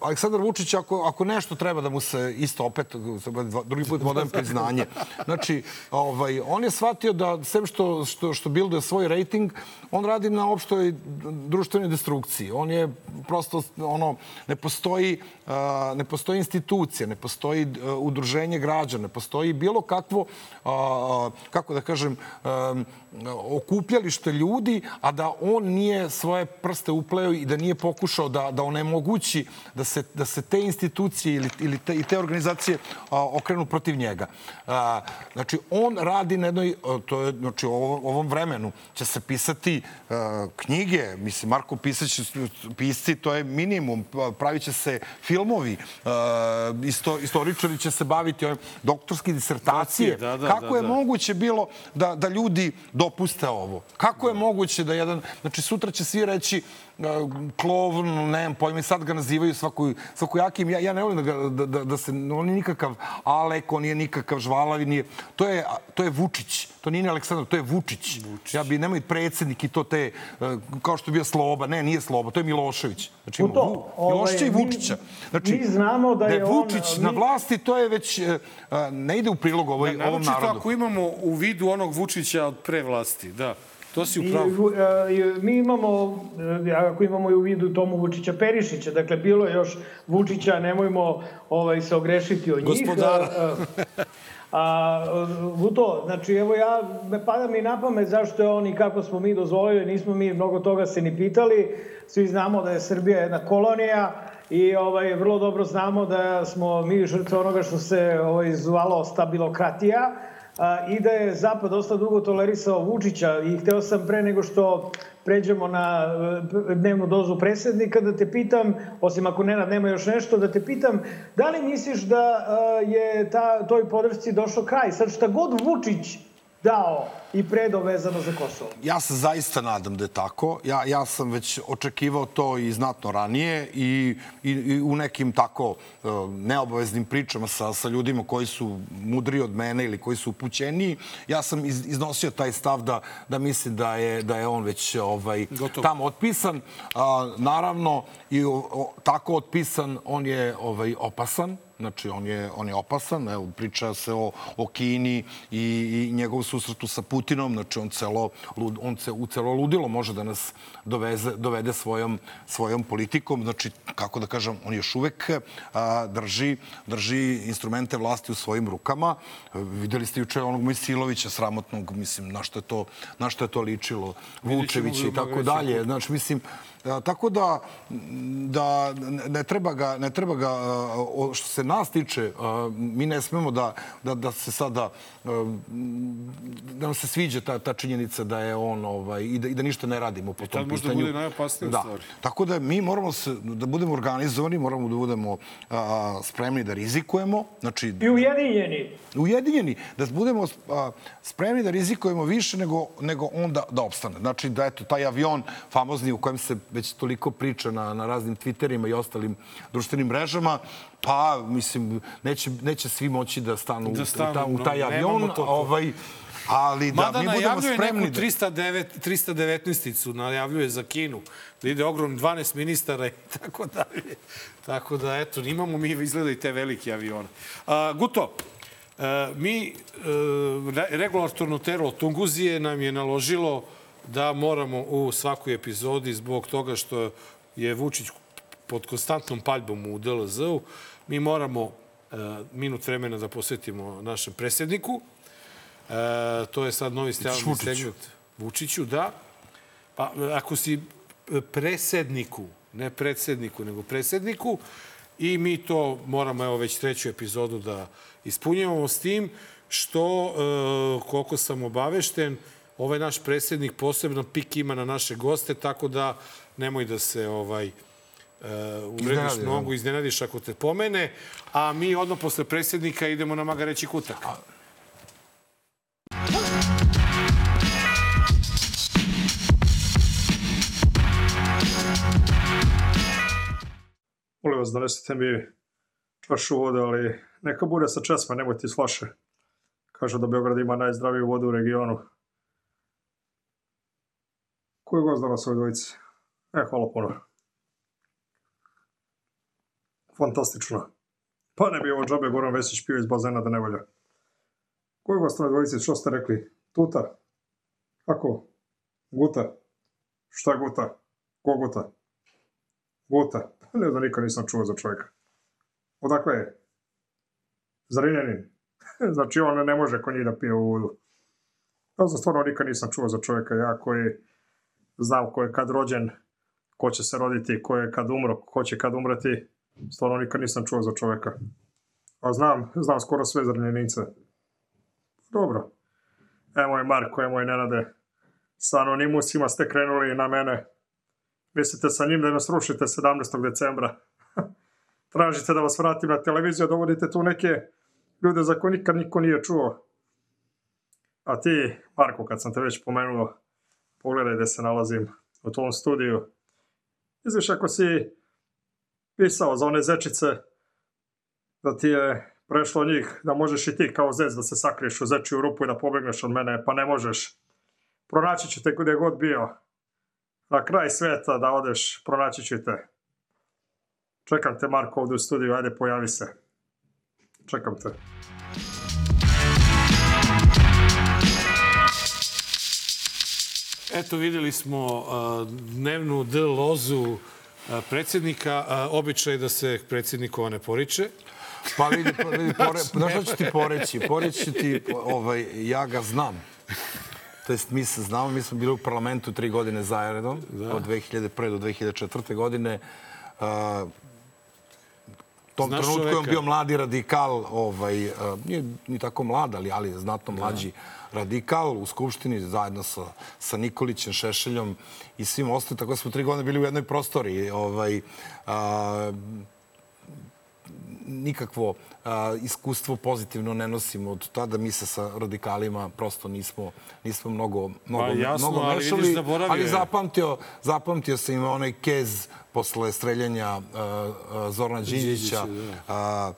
Aleksandar Vučić, ako, ako nešto treba da mu se isto opet, drugi put podajem priznanje. Znači, ovaj, on je shvatio da, sem što, što, što bilduje svoj rating, on radi na opštoj društvenoj destrukciji. On je prosto, ono, ne postoji, uh, ne postoji institucija, ne postoji uh, udruženje građana, ne postoji bilo kakvo, uh, kako da kažem, um, okupljalište ljudi, a da on nije svoje prste upleo i da nije pokušao da, da onemogući da se, da se te institucije ili, ili te, i te organizacije a, okrenu protiv njega. A, znači, on radi na jednoj, to je, znači, u ovom vremenu će se pisati a, knjige, mislim, Marko Pisać, pisci, to je minimum, pravit će se filmovi, a, isto, istoričari će se baviti ovim doktorske disertacije. Da, da, Kako da, je da. moguće bilo da, da ljudi dopuste ovo? Kako je moguće da jedan... Znači, sutra će svi reći klovn, nemam pojma, i sad ga nazivaju svaku, svakojakim. Ja, ja ne volim da, ga, da, da, da se, on nije nikakav Alek, on nije nikakav Žvalavi, nije. To je, to je Vučić. To nije ni Aleksandar, to je Vučić. Vučić. Ja bi, nemoj predsednik i to te, kao što je bio Sloba. Ne, nije Sloba, to je Milošević. Znači, to, ovaj, Miloševića i Vučića. Znači, mi znamo da je, da je Vučić on, na vlasti, to je već, ne ide u prilog ovoj, da, ovom narodu. ako imamo u vidu onog Vučića od pre vlasti, da. To si upravo. I, i, mi imamo, ako imamo i u vidu Tomu Vučića Perišića, dakle, bilo je još Vučića, nemojmo ovaj, se ogrešiti od njih. Gospodara. A, u to, znači, evo ja, me pada mi na pamet zašto je on i kako smo mi dozvolili, nismo mi mnogo toga se ni pitali, svi znamo da je Srbija jedna kolonija i ovaj, vrlo dobro znamo da smo mi žrtve onoga što se ovaj, zvalo stabilokratija, a, i da je Zapad dosta dugo tolerisao Vučića i hteo sam pre nego što pređemo na e, dnevnu dozu presednika da te pitam, osim ako Nenad nema još nešto, da te pitam da li misliš da je ta, toj podršci došao kraj? Sad šta god Vučić dao i predo vezano za Kosovo. Ja se zaista nadam da je tako. Ja, ja sam već očekivao to i znatno ranije i, i, i u nekim tako uh, neobaveznim pričama sa, sa ljudima koji su mudri od mene ili koji su upućeniji. Ja sam iz, iznosio taj stav da, da mislim da je, da je on već ovaj, tamo otpisan. Uh, naravno, i o, o, tako otpisan on je ovaj, opasan Znači, on je, on je opasan. Evo, priča se o, o Kini i, i njegov susretu sa Putinom. Znači, on, celo, on se u celo ludilo može da nas doveze, dovede svojom, svojom politikom. Znači, kako da kažem, on još uvek a, drži, drži instrumente vlasti u svojim rukama. Videli ste juče onog Mojsilovića sramotnog, mislim, na što je to, na što je to ličilo, Vučevića i tako dalje. Znači, mislim, tako da, da ne treba ga, ne treba ga što se nas tiče, mi ne smemo da, da, da se sada da nam se sviđa ta, ta činjenica da je on ovaj, i, da, i da ništa ne radimo po tom pitanju. Tad možda bude najopasnije da. stvari. Tako da mi moramo se, da budemo organizovani, moramo da budemo a, spremni da rizikujemo. Znači, I ujedinjeni. Ujedinjeni. Da budemo a, spremni da rizikujemo više nego, nego onda da opstane. Znači da eto, taj avion famozni u kojem se već toliko priča na, na raznim Twitterima i ostalim društvenim mrežama, pa, mislim, neće, neće svi moći da stanu, da stanu u, ta, u taj avion, ovaj, ali da Mada mi budemo spremni... Mada najavljuje neku 309, 319-icu, najavljuje za Kinu, da ide ogrom 12 ministara i tako dalje. Tako da, eto, imamo mi izgleda i te velike avione. A, Guto, a, mi, a, regulatorno telo Tunguzije nam je naložilo da moramo u svakoj epizodi zbog toga što je Vučić pod konstantnom paljbom u DLZ-u, mi moramo e, minut vremena da posvetimo našem predsjedniku. E, to je sad novi stalni segment Vučiću, da. Pa, ako si presedniku, ne predsedniku, nego presedniku, i mi to moramo, evo, već treću epizodu da ispunjavamo s tim što, e, koliko sam obavešten, ovaj naš predsjednik posebno pik ima na naše goste, tako da nemoj da se ovaj uh, uvrediš mnogo, iznenadiš ako te pomene, a mi odmah posle predsjednika idemo na Magareći kutak. Molim vas, donesite mi čašu vode, ali neka bude sa česma, nemojte iz flaše. Kažu da Beograd ima najzdraviju vodu u regionu. Koji gost danas ovoj dvojici? E, hvala puno. Fantastično. Pa ne bi ovo džabe Goran Vesić pio iz bazena da ne. Koji gost ovoj dvojici? Što ste rekli? Tuta? Kako? Guta? Šta guta? Ko guta? Guta? Ne znam, nikad nisam čuo za čovjeka. Odakle je? Zrinjanin. znači on ne može ko njih da pije u vodu. Ja sam stvarno nikad nisam čuo za čovjeka ja koji znam ko je kad rođen, ko će se roditi, ko je kad umro, ko će kad umreti. Stvarno nikad nisam čuo za čoveka. A znam, znam skoro sve zrnjenice. Dobro. Evo je Marko, evo je Nenade. Sa anonimusima ste krenuli na mene. Mislite sa njim da nas rušite 17. decembra. Tražite da vas vratim na televiziju, dovodite tu neke ljude za koje nikad niko nije čuo. A ti, Marko, kad sam te već pomenuo, pogledaj gde se nalazim u tom studiju. Izviš, ako si pisao za one zečice, da ti je prešlo njih, da možeš i ti kao zec da se sakriješ u zečiju rupu i da pobegneš od mene, pa ne možeš. Pronaći ću te gde god bio. Na kraj sveta da odeš, pronaći ću te. Čekam te, Marko, ovde u studiju, ajde, pojavi se. Čekam te. Eto, videli smo dnevnu D lozu predsjednika. Običaj da se predsjednikova ne poriče. Pa vidi, pa vidi pore, znaš šta ću ti poreći? Poreći ti, ovaj, ja ga znam. To jest, mi se znamo, mi smo bili u parlamentu tri godine zajedno, da. od 2001. do 2004. godine. Uh, tom Znaš trenutku je on bio mladi radikal, ovaj, uh, nije ni tako mlad, ali, ali znatno da. mlađi da. radikal u Skupštini zajedno sa, sa Nikolićem, Šešeljom i svim ostalim. Tako da smo tri godine bili u jednoj prostori. Ovaj, uh, nikakvo a, iskustvo pozitivno ne nosimo od tada. Mi se sa radikalima prosto nismo, nismo mnogo, mnogo, pa, jasno, mnogo ali mešali. Ali, ali zapamtio, zapamtio sam im onaj kez posle streljanja a, a, Zorana Đinđića. Da.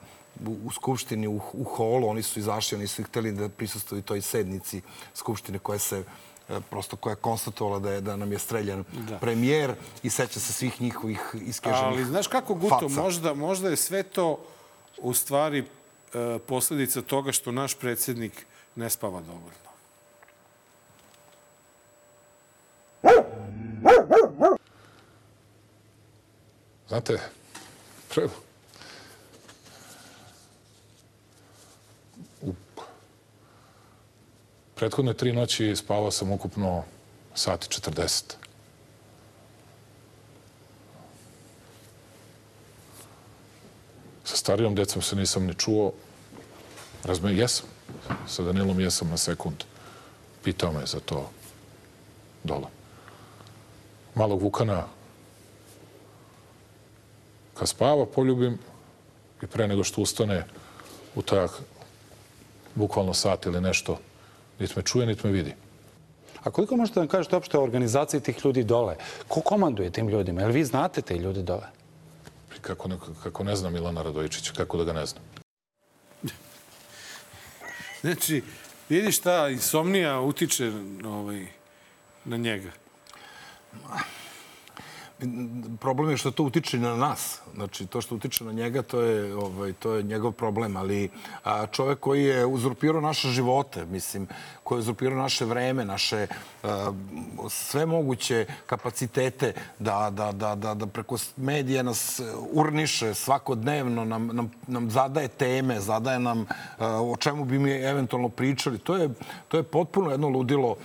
u, Skupštini, u, u holu, oni su izašli, oni su hteli da prisustuju toj sednici Skupštine koja se prosto koja je konstatovala da je da nam je streljan da. premijer i seća se svih njihovih iskeženih Ali znaš kako Guto, možda možda je sve to u stvari e, posledica toga što naš predsjednik ne spava dovoljno. Znate, pre... u prethodne tri noći spavao sam ukupno sati 40. Sa starijom decom se nisam ni čuo. Razme, jesam. Sa Danilom jesam na sekund. Pitao me za to dole. Malog Vukana kad spava poljubim i pre nego što ustane u tak bukvalno sat ili nešto niti me čuje, niti me vidi. A koliko možete da nam kažete uopšte o organizaciji tih ljudi dole? Ko komanduje tim ljudima? Jel vi znate te ljude dole? Kako ne, kako ne znam Milana Radojičića, kako da ga ne znam? Znači, vidi šta insomnija utiče ovaj, na njega problem je što to utiče na nas. Znači, to što utiče na njega, to je, ovaj, to je njegov problem. Ali a, čovek koji je uzurpirao naše živote, mislim, koji je naše vreme, naše a, sve moguće kapacitete da, da, da, da, da preko medija nas urniše svakodnevno, nam, nam, nam zadaje teme, zadaje nam a, o čemu bi mi eventualno pričali. To je, to je potpuno jedno ludilo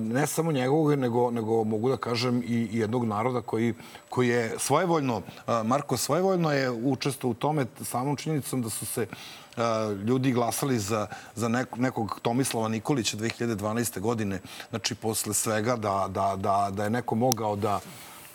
ne samo njegovog, nego, nego mogu da kažem i jednog naroda koji, koji je svojevoljno, Marko svojevoljno je učestvo u tome samom činjenicom da su se ljudi glasali za, za nekog Tomislava Nikolića 2012. godine, znači posle svega da, da, da, da je neko mogao da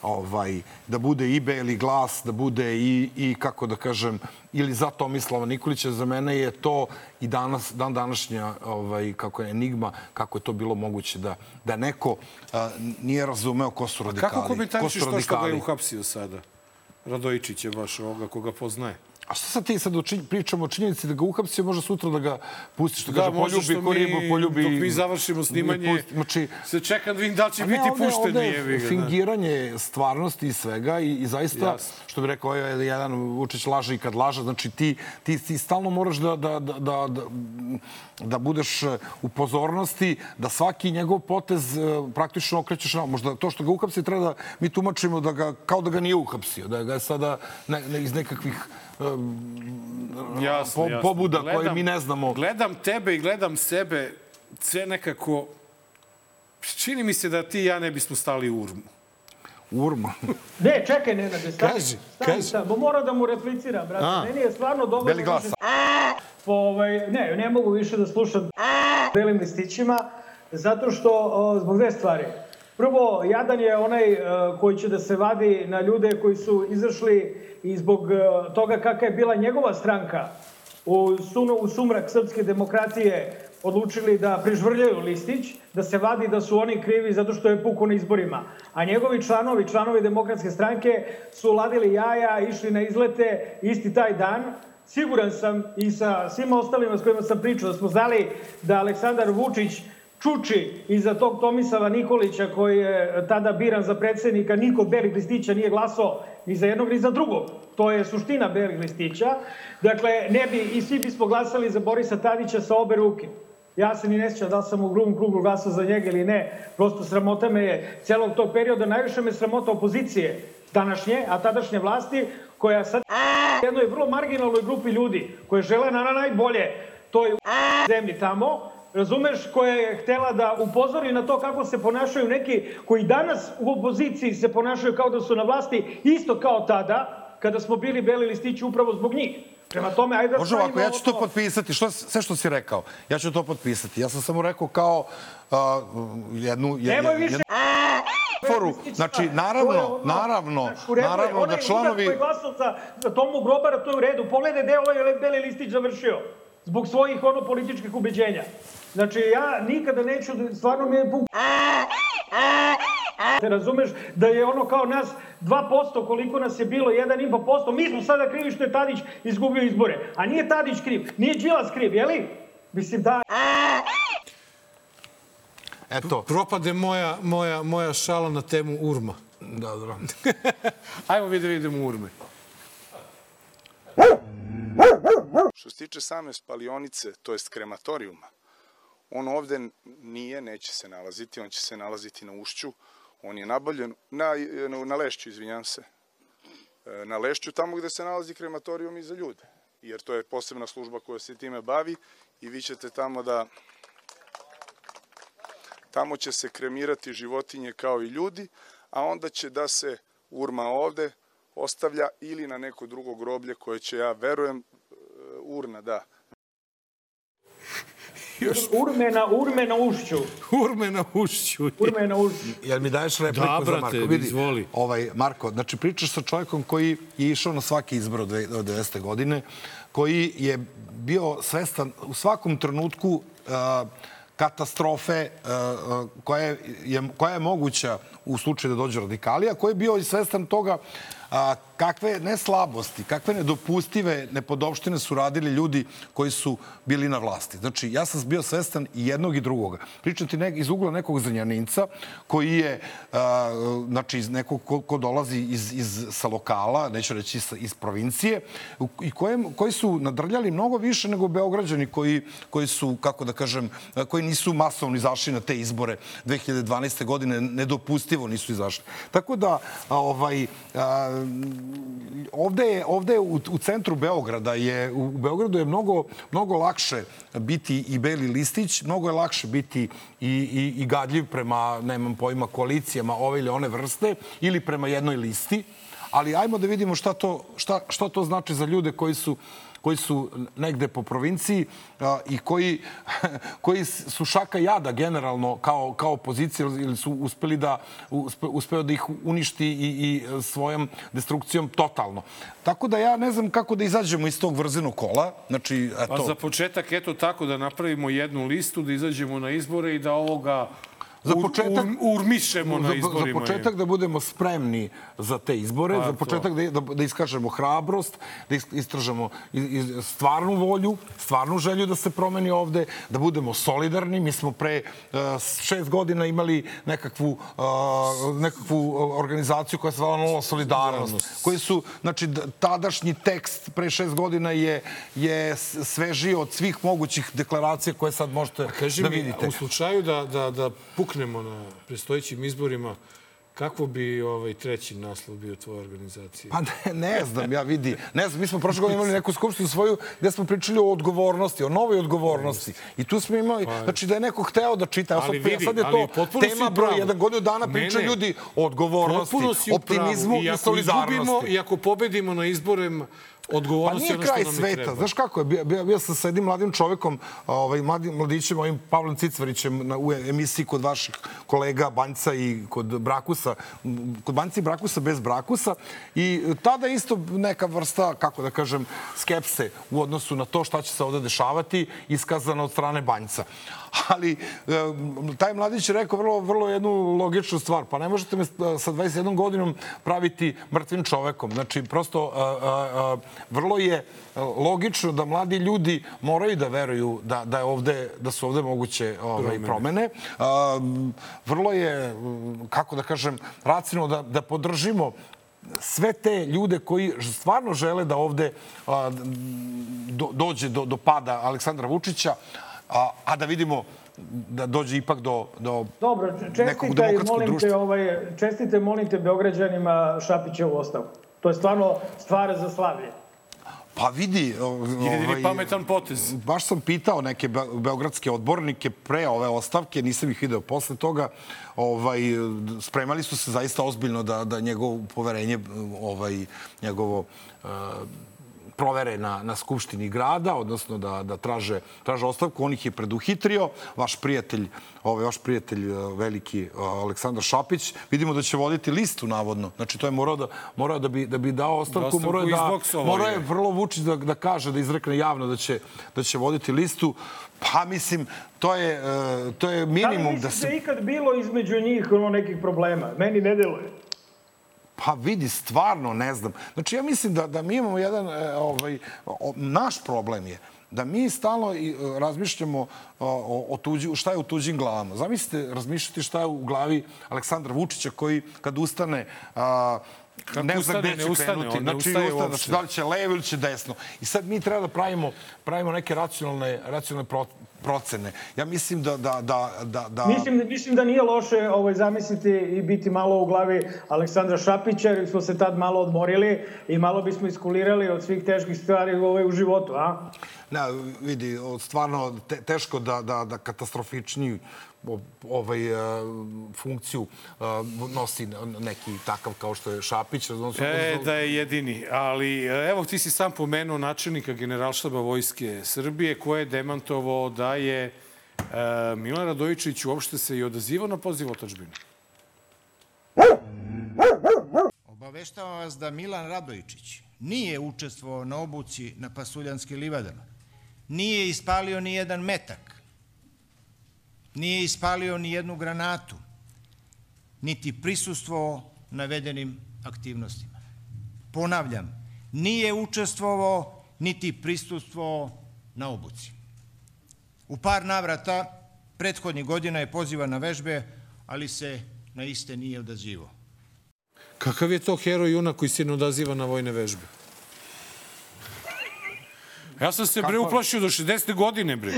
ovaj, da bude i beli glas, da bude i, i kako da kažem, ili za Tomislava Nikolića. Za mene je to i danas, dan današnja ovaj, kako je enigma, kako je to bilo moguće da, da neko a, nije razumeo ko su radikali. A kako komentarišiš to što ga je uhapsio sada? Radojičić je baš ovoga koga poznaje. A šta sad ti sad pričamo o činjenici da ga uhapsio, može sutra da ga pustiš, što da, kaže, poljubi ko ribu, poljubi... Dok mi završimo snimanje, znači, se čekam da vidim da će biti ovde, pušten. Ovde je da. fingiranje stvarnosti i svega i, i zaista, Jasne. što bi rekao je jedan Vučić laže i kad laže, znači ti, ti, ti stalno moraš da, da, da, da, da, da budeš u pozornosti, da svaki njegov potez e, praktično okrećeš na... Možda to što ga uhapsi treba da mi tumačimo da ga, kao da ga nije uhapsio, da ga je sada ne, ne, iz nekakvih jasno, po, jasno. pobuda gledam, koje mi ne znamo. Gledam tebe i gledam sebe, sve nekako... Čini mi se da ti i ja ne bismo stali u urmu. Urma. ne, čekaj, Nenade, stani. Kaži, stani, kaži. Stani, mora da mu repliciram, brate. A. Meni je stvarno dobro... Beli da glasa. Po, ovaj, ne, ne mogu više da slušam belim listićima, zato što, o, zbog dve stvari. Prvo, jadan je onaj uh, koji će da se vadi na ljude koji su izašli i zbog uh, toga kakva je bila njegova stranka u, sunu, u sumrak srpske demokratije odlučili da prežvrljaju listić, da se vadi da su oni krivi zato što je puku na izborima. A njegovi članovi, članovi demokratske stranke su ladili jaja, išli na izlete isti taj dan. Siguran sam i sa svima ostalima s kojima sam pričao da smo znali da Aleksandar Vučić čuči iza tog Tomisava Nikolića koji je tada biran za predsednika, niko belih listića nije glasao ni za jednog ni za drugog. To je suština belih listića. Dakle, ne bi, i svi bismo glasali za Borisa Tadića sa obe ruke. Ja se ni ne sjećam da sam u grubom krugu glasao za njega ili ne. Prosto sramota me je celog tog perioda. Najviše me sramota opozicije današnje, a tadašnje vlasti, koja sad jednoj vrlo marginalnoj grupi ljudi koje žele na najbolje toj zemlji tamo, razumeš, koja je htela da upozori na to kako se ponašaju neki koji danas u opoziciji se ponašaju kao da su na vlasti, isto kao tada, kada smo bili beli listići upravo zbog njih. Prema tome, ajde da Može ovako, ja ću to potpisati. Što, sve što si rekao, ja ću to potpisati. Ja sam samo rekao kao uh, jednu... Nemoj više... Jednu foru. Znači, naravno, naravno, naravno da članovi... Onaj glasao za, za Tomu Grobara, to je u redu. Pogledaj gde je ovaj Beli Listić završio. Zbog svojih ono političkih ubeđenja. Znači, ja nikada neću, stvarno mi je puk... Te razumeš da je ono kao nas 2% koliko nas je bilo, 1,5%, mi smo sada krivi što je Tadić izgubio izbore. A nije Tadić kriv, nije Đilas kriv, jeli? Mislim da... Eto. Propade moja, moja, moja šala na temu urma. Dobro. Ajmo vi da vidimo urme. Što se tiče same spalionice, to jest krematorijuma, on ovde nije, neće se nalaziti, on će se nalaziti na ušću, on je nabavljen, na, na Lešću, izvinjam se, e, na Lešću, tamo gde se nalazi krematorijum i za ljude, jer to je posebna služba koja se time bavi i vi ćete tamo da Tamo će se kremirati životinje kao i ljudi, a onda će da se urma ovde ostavlja ili na neko drugo groblje koje će, ja verujem, e, urna, da. Još... Urme na, urme na ušću. Urme na ušću. Urme na ušću. Jel mi daješ repliku da, brate, za Marko? Vidi, izvoli. Ovaj, Marko, znači pričaš sa čovjekom koji je išao na svaki izbor od 90. godine, koji je bio svestan u svakom trenutku uh, katastrofe e, koja je, koja je moguća u slučaju da dođe radikali, a koji je bio i svestan toga a, kakve ne slabosti, kakve nedopustive nepodopštine su radili ljudi koji su bili na vlasti. Znači, ja sam bio svestan i jednog i drugoga. Pričati nek, iz ugla nekog zanjaninca koji je, a, znači, iz nekog ko, ko dolazi iz, iz, sa lokala, neću reći iz, iz provincije, i koje, koji su nadrljali mnogo više nego Beograđani koji, koji su, kako da kažem, koji nisu masovno izašli na te izbore 2012. godine, nedopustivo nisu izašli. Tako da, ovaj, a, ovde je, ovde je u, u centru Beograda je, u Beogradu je mnogo, mnogo lakše biti i beli listić, mnogo je lakše biti i, i, i gadljiv prema, nemam pojma, koalicijama ove ili one vrste ili prema jednoj listi. Ali ajmo da vidimo šta to, šta, šta to znači za ljude koji su koji su negde po provinciji i koji, koji su šaka jada generalno kao, kao opozicija ili su uspeli da, uspe, uspeo da ih uništi i, i svojom destrukcijom totalno. Tako da ja ne znam kako da izađemo iz tog vrzenog kola. Znači, eto... Pa za početak, eto tako, da napravimo jednu listu, da izađemo na izbore i da ovoga za početak, ur, urmišemo na izborima. Za početak da budemo spremni za te izbore, pa, za početak da, da, da iskažemo hrabrost, da istražemo stvarnu volju, stvarnu želju da se promeni ovde, da budemo solidarni. Mi smo pre uh, šest godina imali nekakvu, uh, nekakvu organizaciju koja se zvala Nova solidarnost, koji su, znači, tadašnji tekst pre šest godina je, je svežiji od svih mogućih deklaracija koje sad možete da vidite. Mi, u slučaju da, da, da puknemo na prestojićim izborima, Kako bi ovaj treći naslov bio tvoje organizacije? Pa ne, ne znam, ja vidi. Ne znam, mi smo prošle godine imali neku skupštinu svoju gde smo pričali o odgovornosti, o novoj odgovornosti. I tu smo imali, pa, znači da je neko hteo da čita. Ali vidi, sad je to tema broj jedan godinu dana pričaju ljudi o odgovornosti, optimizmu i, i solidarnosti. I ako pobedimo na izborima, odgovornost pa nije kraj sveta. Znaš kako je? Bio, bio, bio sam sa jednim mladim čovekom, ovaj, mladim, mladićem, ovim Pavlom Cicvarićem na, u emisiji kod vaših kolega Banjca i kod Brakusa, kod Banjca i Brakusa bez Brakusa. I tada isto neka vrsta, kako da kažem, skepse u odnosu na to šta će se ovde dešavati, iskazana od strane Banjca. Ali taj mladić je rekao vrlo, vrlo jednu logičnu stvar. Pa ne možete me sa 21 godinom praviti mrtvim čovekom. Znači, prosto a, a, vrlo je logično da mladi ljudi moraju da veruju da, da, je ovde, da su ovde moguće ovaj, promene. A, vrlo je, kako da kažem, racionalno da, da podržimo sve te ljude koji stvarno žele da ovde a, do, dođe do, do pada Aleksandra Vučića, a, a da vidimo da dođe ipak do, do Dobro, nekog demokratskog molim društva. Te, ovaj, čestite, molim te, Beograđanima Šapićevu ostavku. To je stvarno stvar za slavlje. Pa vidi... Jedini ovaj, pametan potez. Baš sam pitao neke beogradske odbornike pre ove ostavke, nisam ih video posle toga. Ovaj, spremali su se zaista ozbiljno da, da njegovo poverenje, ovaj, njegovo uh, provere na, na Skupštini grada, odnosno da, da traže, traže ostavku. On ih je preduhitrio. Vaš prijatelj, ovaj, vaš prijatelj veliki Aleksandar Šapić, vidimo da će voditi listu, navodno. Znači, to je morao da, morao da, bi, da bi dao ostavku. Morao je, da, morao je vrlo Vučić da, da kaže, da izrekne javno da će, da će voditi listu. Pa, mislim, to je, to je minimum da se... Da li ikad bilo između njih ono nekih problema? Meni ne deluje. Pa vidi, stvarno ne znam. Znači, ja mislim da, da mi imamo jedan, ovaj, o, naš problem je da mi stalno razmišljamo o, o tuđi, šta je u tuđim glavama. Zamislite, razmišljati šta je u glavi Aleksandra Vučića koji kad ustane a, Kako ne ustane, zna gde će ustane, krenuti. Znači, ustaje ustane, znači, da li će levo ili će desno. I sad mi treba da pravimo, pravimo neke racionalne, racionalne procene. Ja mislim da... da, da, da, da... Mislim, mislim da nije loše ovaj, zamisliti i biti malo u glavi Aleksandra Šapića, jer smo se tad malo odmorili i malo bismo iskulirali od svih teških stvari ovaj, u životu, a? Ne, vidi, stvarno te, teško da, da, da katastrofičniji ovaj funkciju nosi neki takav kao što je Šapić. Odnosno, e, da je jedini. Ali evo ti si sam pomenuo načelnika generalštaba Vojske Srbije koje je demantovao da je e, Milan Radojičić uopšte se i odazivao na poziv otačbine. Obaveštavam vas da Milan Radojičić nije učestvovao na obuci na Pasuljanskim livadama. Nije ispalio ni jedan metak nije ispalio ni jednu granatu, niti prisustvovao navedenim aktivnostima. Ponavljam, nije učestvovao niti prisustvovao na obuci. U par navrata prethodnih godina je pozivan na vežbe, ali se na iste nije odazivao. Kakav je to heroj junak koji se ne odaziva na vojne vežbe? Ja sam se bre uplašio do 60. godine, bre.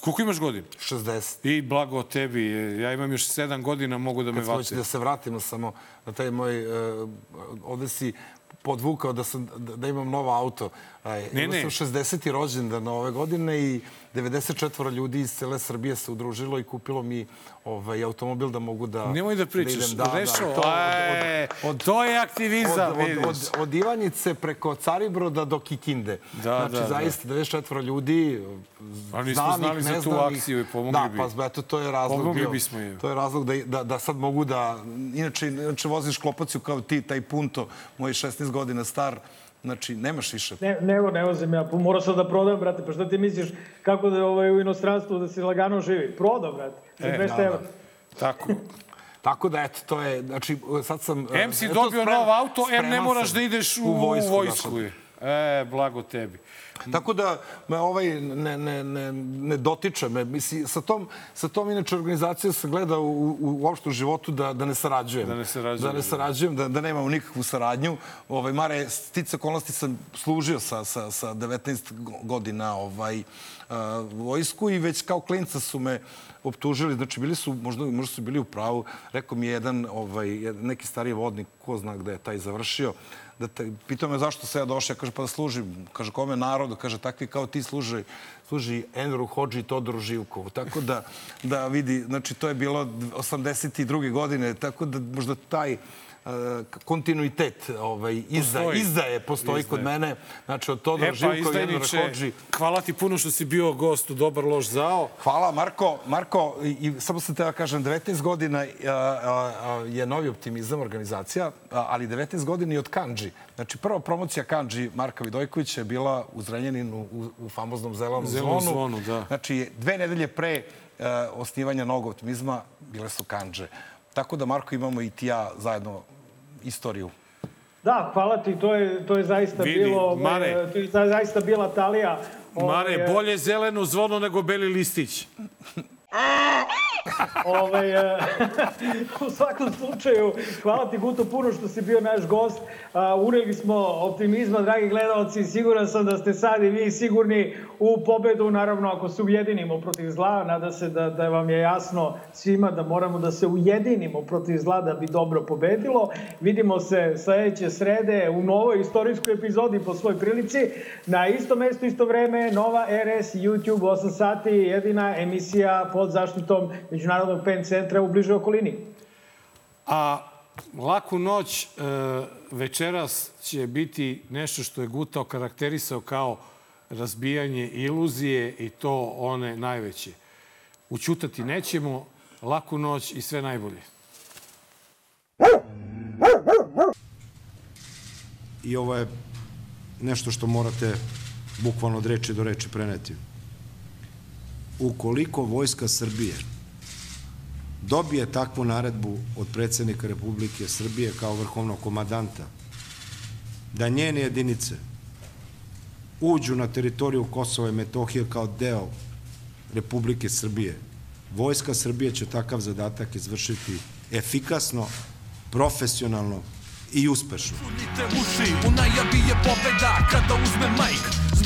Koliko imaš godina? 60. I blago tebi. Ja imam još 7 godina, mogu da me vate. Kad da se vratimo samo na taj moj... Uh, ovde si podvukao da, sam, da imam novo auto. Ne, Imao sam 60. rođendan ove godine i 94 ljudi iz cele Srbije se udružilo i kupilo mi ovaj, automobil da mogu da... Nemoj da pričaš. Da, da, Rešo, da, to, od, od, od, to je aktivizam, od, od, od, od Ivanjice preko Caribroda do Kikinde. Da, znači, da, zaista, 94 ljudi, A nismo znali za tu akciju i pomogli da, bi. Da, pa eto, to je razlog pomogli bio. bismo je. To je razlog da, da, da sad mogu da... Inače, inače voziš klopaciju kao ti, taj punto, moj 16 godina star, Znači, nemaš više. Ne, ne, ne vozim ja. Morao sam da prodam, brate. Pa šta ti misliš kako da ovaj, u inostranstvu da se lagano živi? Prodao, brate. Za 200 da, evra. Da. Tako. Tako da, eto, to je, znači, sad sam... M si dobio sprem, nov auto, M ne moraš da ideš u, u vojsku. vojsku. E, blago tebi. Tako da me ovaj ne, ne, ne, ne dotiče me. Misli, sa, tom, sa tom inače organizacijom se gleda u, u, u uopšte u životu da, da ne sarađujem. Da ne sarađujem. Da ne sarađujem, da, da nemamo nikakvu saradnju. Ovaj, Mare, stica okolnosti sam služio sa, sa, sa 19 godina ovaj, uh, vojsku i već kao klinca su me optužili, znači bili su, možda, možda su bili u pravu, rekao mi je jedan, ovaj, neki stariji vodnik, ko zna gde je taj završio, da te, pitao me zašto se ja došao, ja kaže pa da služim, kaže kome narodu, kaže takvi kao ti služi, služi Enveru Hođi Todoru Živkovu. Tako da, da vidi, znači to je bilo 82. godine, tako da možda taj kontinuitet ovaj, izda, postoji. izdaje postoji izdaje. kod mene. Znači, od Todora e, pa, Živko i Hođi. Hvala ti puno što si bio gost u Dobar loš zao. Hvala, Marko. Marko, i, samo sam te da kažem, 19 godina a, a, je novi optimizam organizacija, a, ali 19 godina i od Kanđi. Znači, prva promocija Kanđi Marka Vidojkovića je bila u Zrenjaninu u, u famoznom zelenom, zelenom zvonu. zvonu. da. Znači, dve nedelje pre uh, osnivanja novog optimizma bile su Kanđe. Tako da, Marko, imamo i ti ja zajedno istoriju. Da, hvala ti, to je, to je zaista Vidi, bilo, Mare, to je zaista bila talija. Mare, bolje zeleno zvono nego beli listić. ovaj, uh, u svakom slučaju, hvala ti Guto puno što si bio naš gost. Uh, uneli smo optimizma, dragi gledalci. Siguran sam da ste sad i vi sigurni u pobedu, naravno ako se ujedinimo protiv zla. Nada se da, da vam je jasno svima da moramo da se ujedinimo protiv zla da bi dobro pobedilo. Vidimo se sledeće srede u novoj istorijskoj epizodi po svoj prilici. Na isto mesto, isto vreme, Nova RS, YouTube, 8 sati, jedina emisija pod zaštitom Međunarodnog PEN centra u bližoj okolini. A laku noć e, večeras će biti nešto što je Gutao karakterisao kao razbijanje iluzije i to one najveće. Učutati nećemo, laku noć i sve najbolje. I ovo je nešto što morate bukvalno od reči do reči preneti. Ukoliko Vojska Srbije dobije takvu naredbu od predsednika Republike Srbije kao vrhovnog komadanta, da njene jedinice uđu na teritoriju Kosova i Metohije kao deo Republike Srbije, Vojska Srbije će takav zadatak izvršiti efikasno, profesionalno i uspešno. Punite uši, u najavi je pobeda kada uzme majk